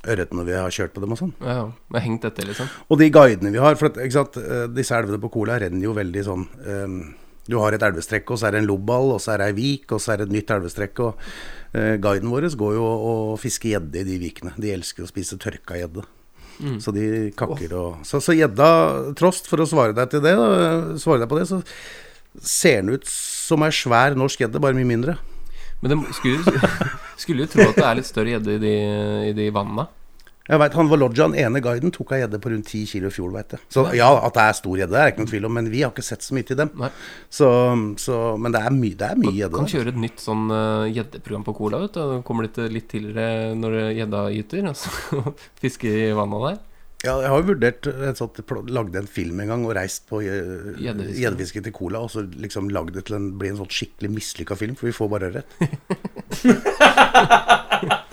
når vi har kjørt på dem og sånn. Ja, ja. Hengt etter, liksom. Og de guidene vi har, for at, ikke sant, eh, disse elvene på Kola renner jo veldig sånn um, Du har et elvestrekk, og så er det en lobball, og så er det ei vik, og så er det et nytt elvestrekk. Og uh, guiden vår går jo og fisker gjedde i de vikene. De elsker å spise tørka gjedde. Så de kakker og Så så gjedda, trost, for å svare deg til det, da, svare deg på det, så ser den ut som ei svær norsk gjedde, bare mye mindre. Men det skulle, skulle jo tro at det er litt større gjedde i, de, i de vannene. Jeg vet, han Valodja, den ene guiden, tok ei gjedde på rundt 10 kilo i fjor, veit jeg. Så ja, at det er stor gjedde, er det ikke noen tvil om, men vi har ikke sett så mye til dem. Så, så, men det er mye gjedde. Du. Kan kjøre et nytt sånn eh, gjeddeprogram på Cola. vet du Kommer litt, litt tidligere når gjedda gyter, og så fiske i vannet der. Ja, jeg har jo vurdert jeg satt, Lagde en film en gang og reist på eh, Gjeddefiske. til Cola, og så liksom lagd det til en, bli en sånn skikkelig mislykka film, for vi får bare ørret.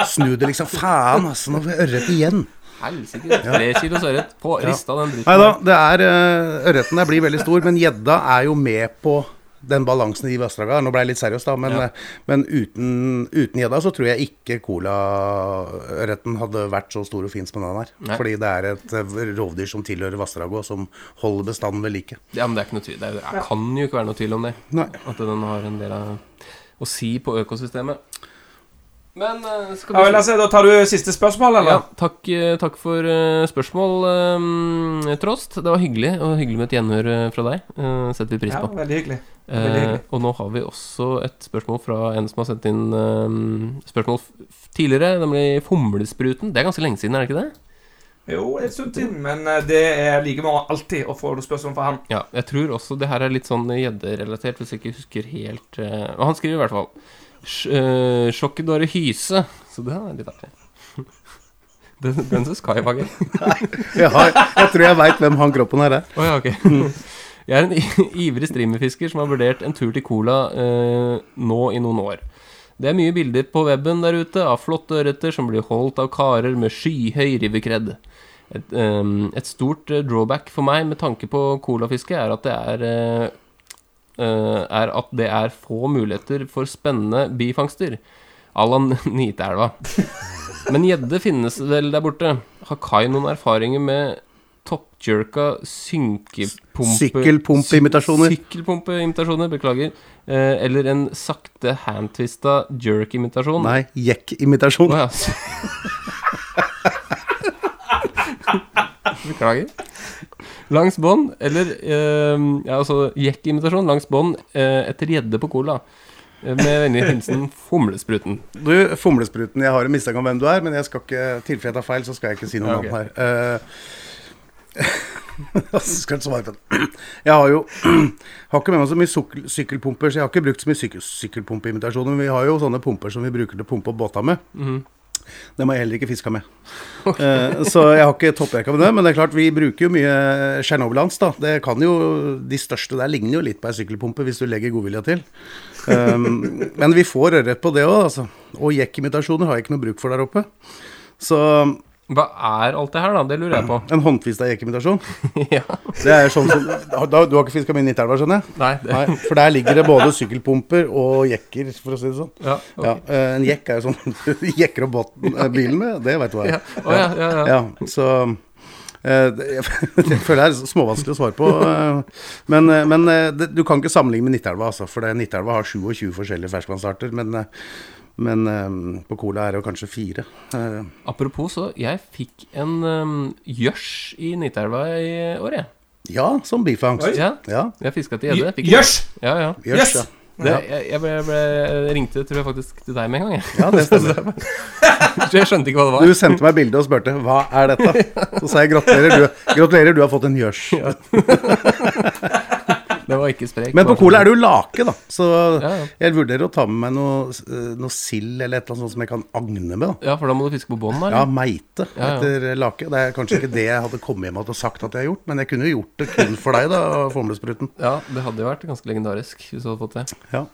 Snu det liksom. Faen, altså, nå får vi ørret igjen. Helsike. Tre kilos ørret på rista den dritten. Nei da, det er uh, ørreten der blir veldig stor, men gjedda er jo med på den balansen i vassdraga. Nå ble jeg litt seriøs, da, men, Ja. eh, men uten uten gjedda så tror jeg ikke colaørreten hadde vært så stor og fin som den er. Nei. Fordi det er et eh, rovdyr som tilhører vassdraget, og som holder bestanden ved like. Ja, men det er ikke. Det, er, det kan jo ikke være noe tvil om det. Nei. At den har en del av å si på økosystemet. Men eh, skal Ja, vel, altså, da tar du siste spørsmål, Ja, takk, eh, takk for eh, spørsmål, eh, Trost. Det var hyggelig og hyggelig med et gjenhør fra deg. Eh, setter vi pris Ja, på. veldig hyggelig. veldig hyggelig. og nå har vi også et spørsmål fra en som har sendt inn spørsmål tidligere, nemlig Fomlespruten. Det er ganske lenge siden, er det ikke det? Jo, en stund til, men det er like mye alltid å få spørsmål fra han. Ja, jeg tror også det her er litt sånn gjedderelatert, hvis jeg ikke husker helt han skriver i hvert fall Eh, Sjokkedåre hyse. Så det er litt artig. Den, den syns Kai var gøy. Jeg, har, jeg tror jeg veit hvem han kroppen her er. Oh, ja, okay. Jeg er en ivrig streamerfisker som har vurdert en tur til Cola eh, nå i noen år. Det er mye bilder på weben der ute av flotte ørreter som blir holdt av karer med skyhøy rivekred. Et, eh, et stort eh, drawback for meg med tanke på colafiske er at det er eh, er at det er få muligheter for spennende bifangster A la Niteelva. Men gjedde finnes vel der borte. Har Kai noen erfaringer med toppjerka synkepumpe... Sykkelpumpeimitasjoner. Sykkelpumpeimitasjoner, beklager. Eh, eller en sakte handtvista jerk-imitasjon. Nei, jekk-imitasjon. Oh, ja. Beklager. Langs bånd, eller eh, ja, altså jekkimitasjon langs bånd eh, etter gjedde på cola. Eh, Med vennlig hilsen Fomlespruten. Du, Fomlespruten, jeg har en mistanke om hvem du er, men jeg skal ikke tilfelle jeg tar feil, så skal jeg ikke si noe om navn her. Uh, skal jeg ikke svare. Jeg har jo har ikke med meg så mye sukkel- sykkelpumper, så jeg har ikke brukt så mye sykkel, sykkelpumpeimitasjoner. Men vi har jo sånne pumper som vi bruker til å pumpe opp båta med. Mhm. Det må jeg heller ikke fiska med. Okay. så jeg har ikke topprekka med det. Men det er klart, vi bruker jo mye Tsjernobylans, da. Det kan jo, de største der ligner jo litt på ei sykkelpumpe, hvis du legger godvilja til. Um, men vi får ørret på det òg, altså. Og jekkimitasjoner har jeg ikke noe bruk for der oppe. Så Hva er alt det her, da? Det lurer jeg på. en håndtvista jekkimitasjon, ja. det er sånn som da, Du har ikke fiska mye i Nittelva, skjønner jeg? Nei, det, Nei, for der ligger det både sykkelpumper og jekker, for å si det sånn. ja, okay. Ja, eh, en jekk er jo sånn du jekker opp eh, bilen med, det vet du hva Ja. er. Ja, ja, ja. Ja, så eh, jeg, føler det er småvanskelig å svare på. Men, men du kan ikke sammenligne med Nittelva, altså, for det- Nittelva har 27 forskjellige ferskvannsarter. Men, men um, på Cola er det jo kanskje fire. Uh, Apropos, så jeg fikk en um, gjørs i Nitelva i år, jeg. Ja, som bifangst. Ja, Ja, jeg fiska til gjedde. Gjørs! Ja, ja. gjørs, Yes! ja. Det, jeg, jeg, ble, ble, jeg ringte tror jeg faktisk til deg med en gang. Jeg. Ja, det stemmer. Jeg skjønte ikke hva det var. Du sendte meg bilde og spurte hva er dette. Så sa jeg gratulerer, du, gratulerer, du har fått en gjørs. Det var ikke sprek. Men på Cola er det jo lake, da. Så Ja, ja. jeg vurderer å ta med meg noe, eh, noe sild eller et eller annet sånt som jeg kan agne med. da. Ja, for da må du fiske på bånn. Ja, meite etter lake. Det er kanskje ikke det jeg hadde kommet hjem og sagt at jeg har gjort, men jeg kunne jo gjort det kun for deg, da, Formlespruten. Ja, det hadde jo vært ganske legendarisk hvis du hadde fått det. Ja.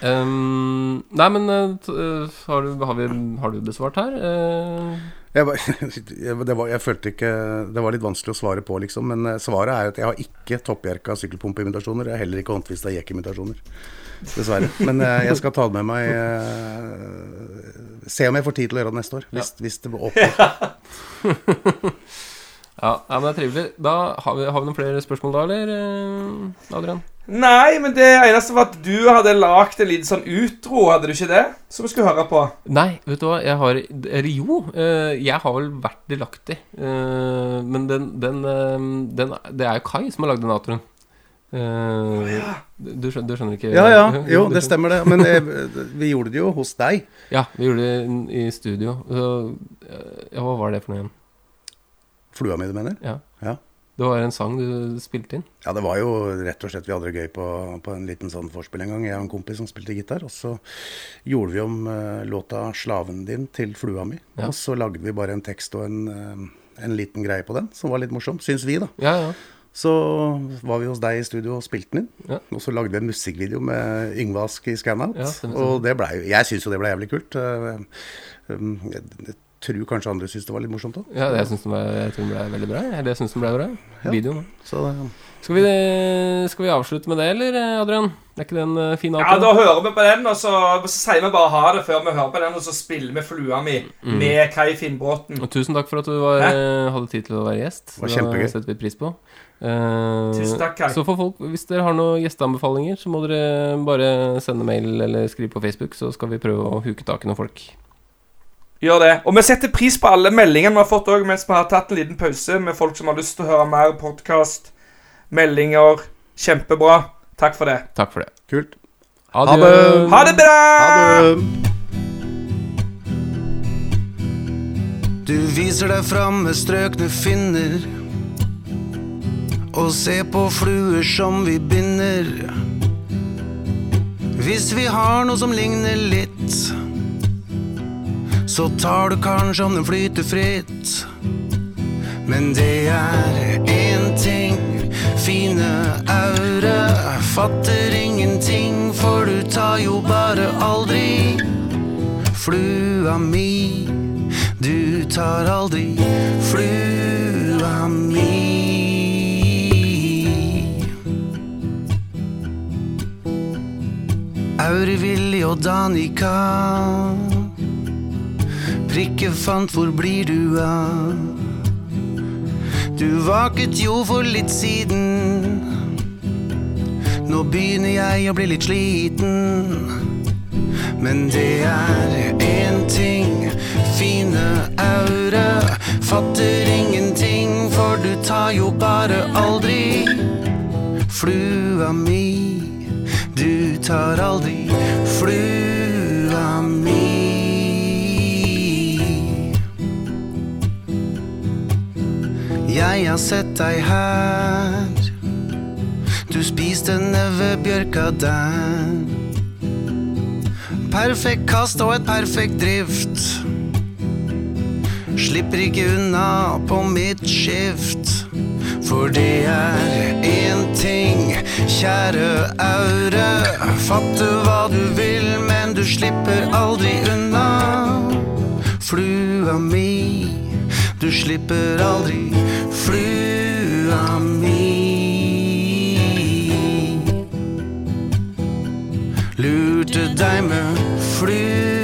Um, nei, men uh, har, du, har, vi, har du besvart her? Eh, Jeg, var, det var, jeg følte ikke Det var litt vanskelig å svare på, liksom. Men eh, svaret er at jeg har ikke toppjerka sykkelpumpeimitasjoner. Jeg har heller ikke håndtvista jekkimitasjoner. Dessverre. Men eh, jeg skal ta det med meg eh, Se om jeg får tid til å gjøre det neste år. Hvis, hvis det åpner. ja, men det er trivelig. Da har vi, har vi noen flere spørsmål da, eller? eh, Adrian? Nei, men det eneste var at du hadde lagd en liten sånn utro, hadde du ikke det? Som vi skulle høre på. Nei, vet du hva, jeg har Eller jo, eh, jeg har vel vært delaktig. eh, men den, den, den Det er jo Kai som har lagd den outroen. Eh, du, skjønner, du skjønner ikke Ja ja, jo, det stemmer det. Men jeg, vi gjorde det jo hos deg. Ja, vi gjorde det i studio. Så, ja, hva var det for noe igjen? Flua mi, du mener? Ja. Ja. Det var en sang du spilte inn. Ja, det var jo rett og slett Vi hadde det gøy på, på en liten sånn vorspiel en gang. Jeg og en kompis som spilte gitar. Og så gjorde vi om uh, låta 'Slaven din' til flua mi. Ja. Og så lagde vi bare en tekst og en, uh, en liten greie på den, som var litt morsom, syns vi, da. Ja, ja. Så var vi hos deg i studio og spilte den inn. Ja. Og så lagde vi en musikkvideo med Yngve Ask i Scanout. Ja, og det ble Jeg syns jo det ble jævlig kult. Uh, um, tror kanskje andre syns det var litt morsomt òg. ja jeg syns den, ble- jeg tror den ble veldig bra. Eller jeg syns den ble bra. Ja. Videoen. da. Så det, Skal vi, skal vi avslutte med det, eller, Adrian? Er ikke det en fin avtale? Ja. Da hører vi på den, og så, så sier vi bare ha det før vi hører på den, og så spiller vi flua mi Mm. med Kai Finnbråten. Og tusen takk for at du var, eh, hadde tid til å være gjest. Det var kjempegøy. Det setter vi pris på. Uh, Tusen takk, Kai. Så for folk, hvis dere har noen gjesteanbefalinger, så må dere bare sende mail eller skrive på Facebook, så skal vi prøve å huke tak i noen folk. Gjør det. Og vi setter pris på alle meldingene vi har fått òg, mens vi har tatt en liten pause med folk som har lyst til å høre mer podkast, meldinger. Kjempebra. Takk for det. Takk for det. kult. Adjø. det. Ha det bra! Ha det! Du viser deg fram med strøkne finner Og se på fluer som vi binder Hvis vi har noe som ligner litt Så tar du kanskje om den flyter fritt Men det er en ting fine aure. Fatter ingenting, for du tar jo bare aldri flua mi. Du tar aldri flua mi. Aurevili og Danica. Prikkefant, hvor blir du av? Du vaket jo for litt siden. Nå begynner jeg å bli litt sliten. Men det er én ting, fine aure. Fatter ingenting, for du tar jo bare aldri flua mi. Du tar aldri flua Jeg har sett deg her. Du spiste nevebjørka der. Perfekt kast og et perfekt drift. Slipper ikke unna på mitt skift. For det er én ting, kjære Aure. Fatte hva du vil, men du slipper aldri unna. Flua mi, du slipper aldri flua mi. Lurte deg med flua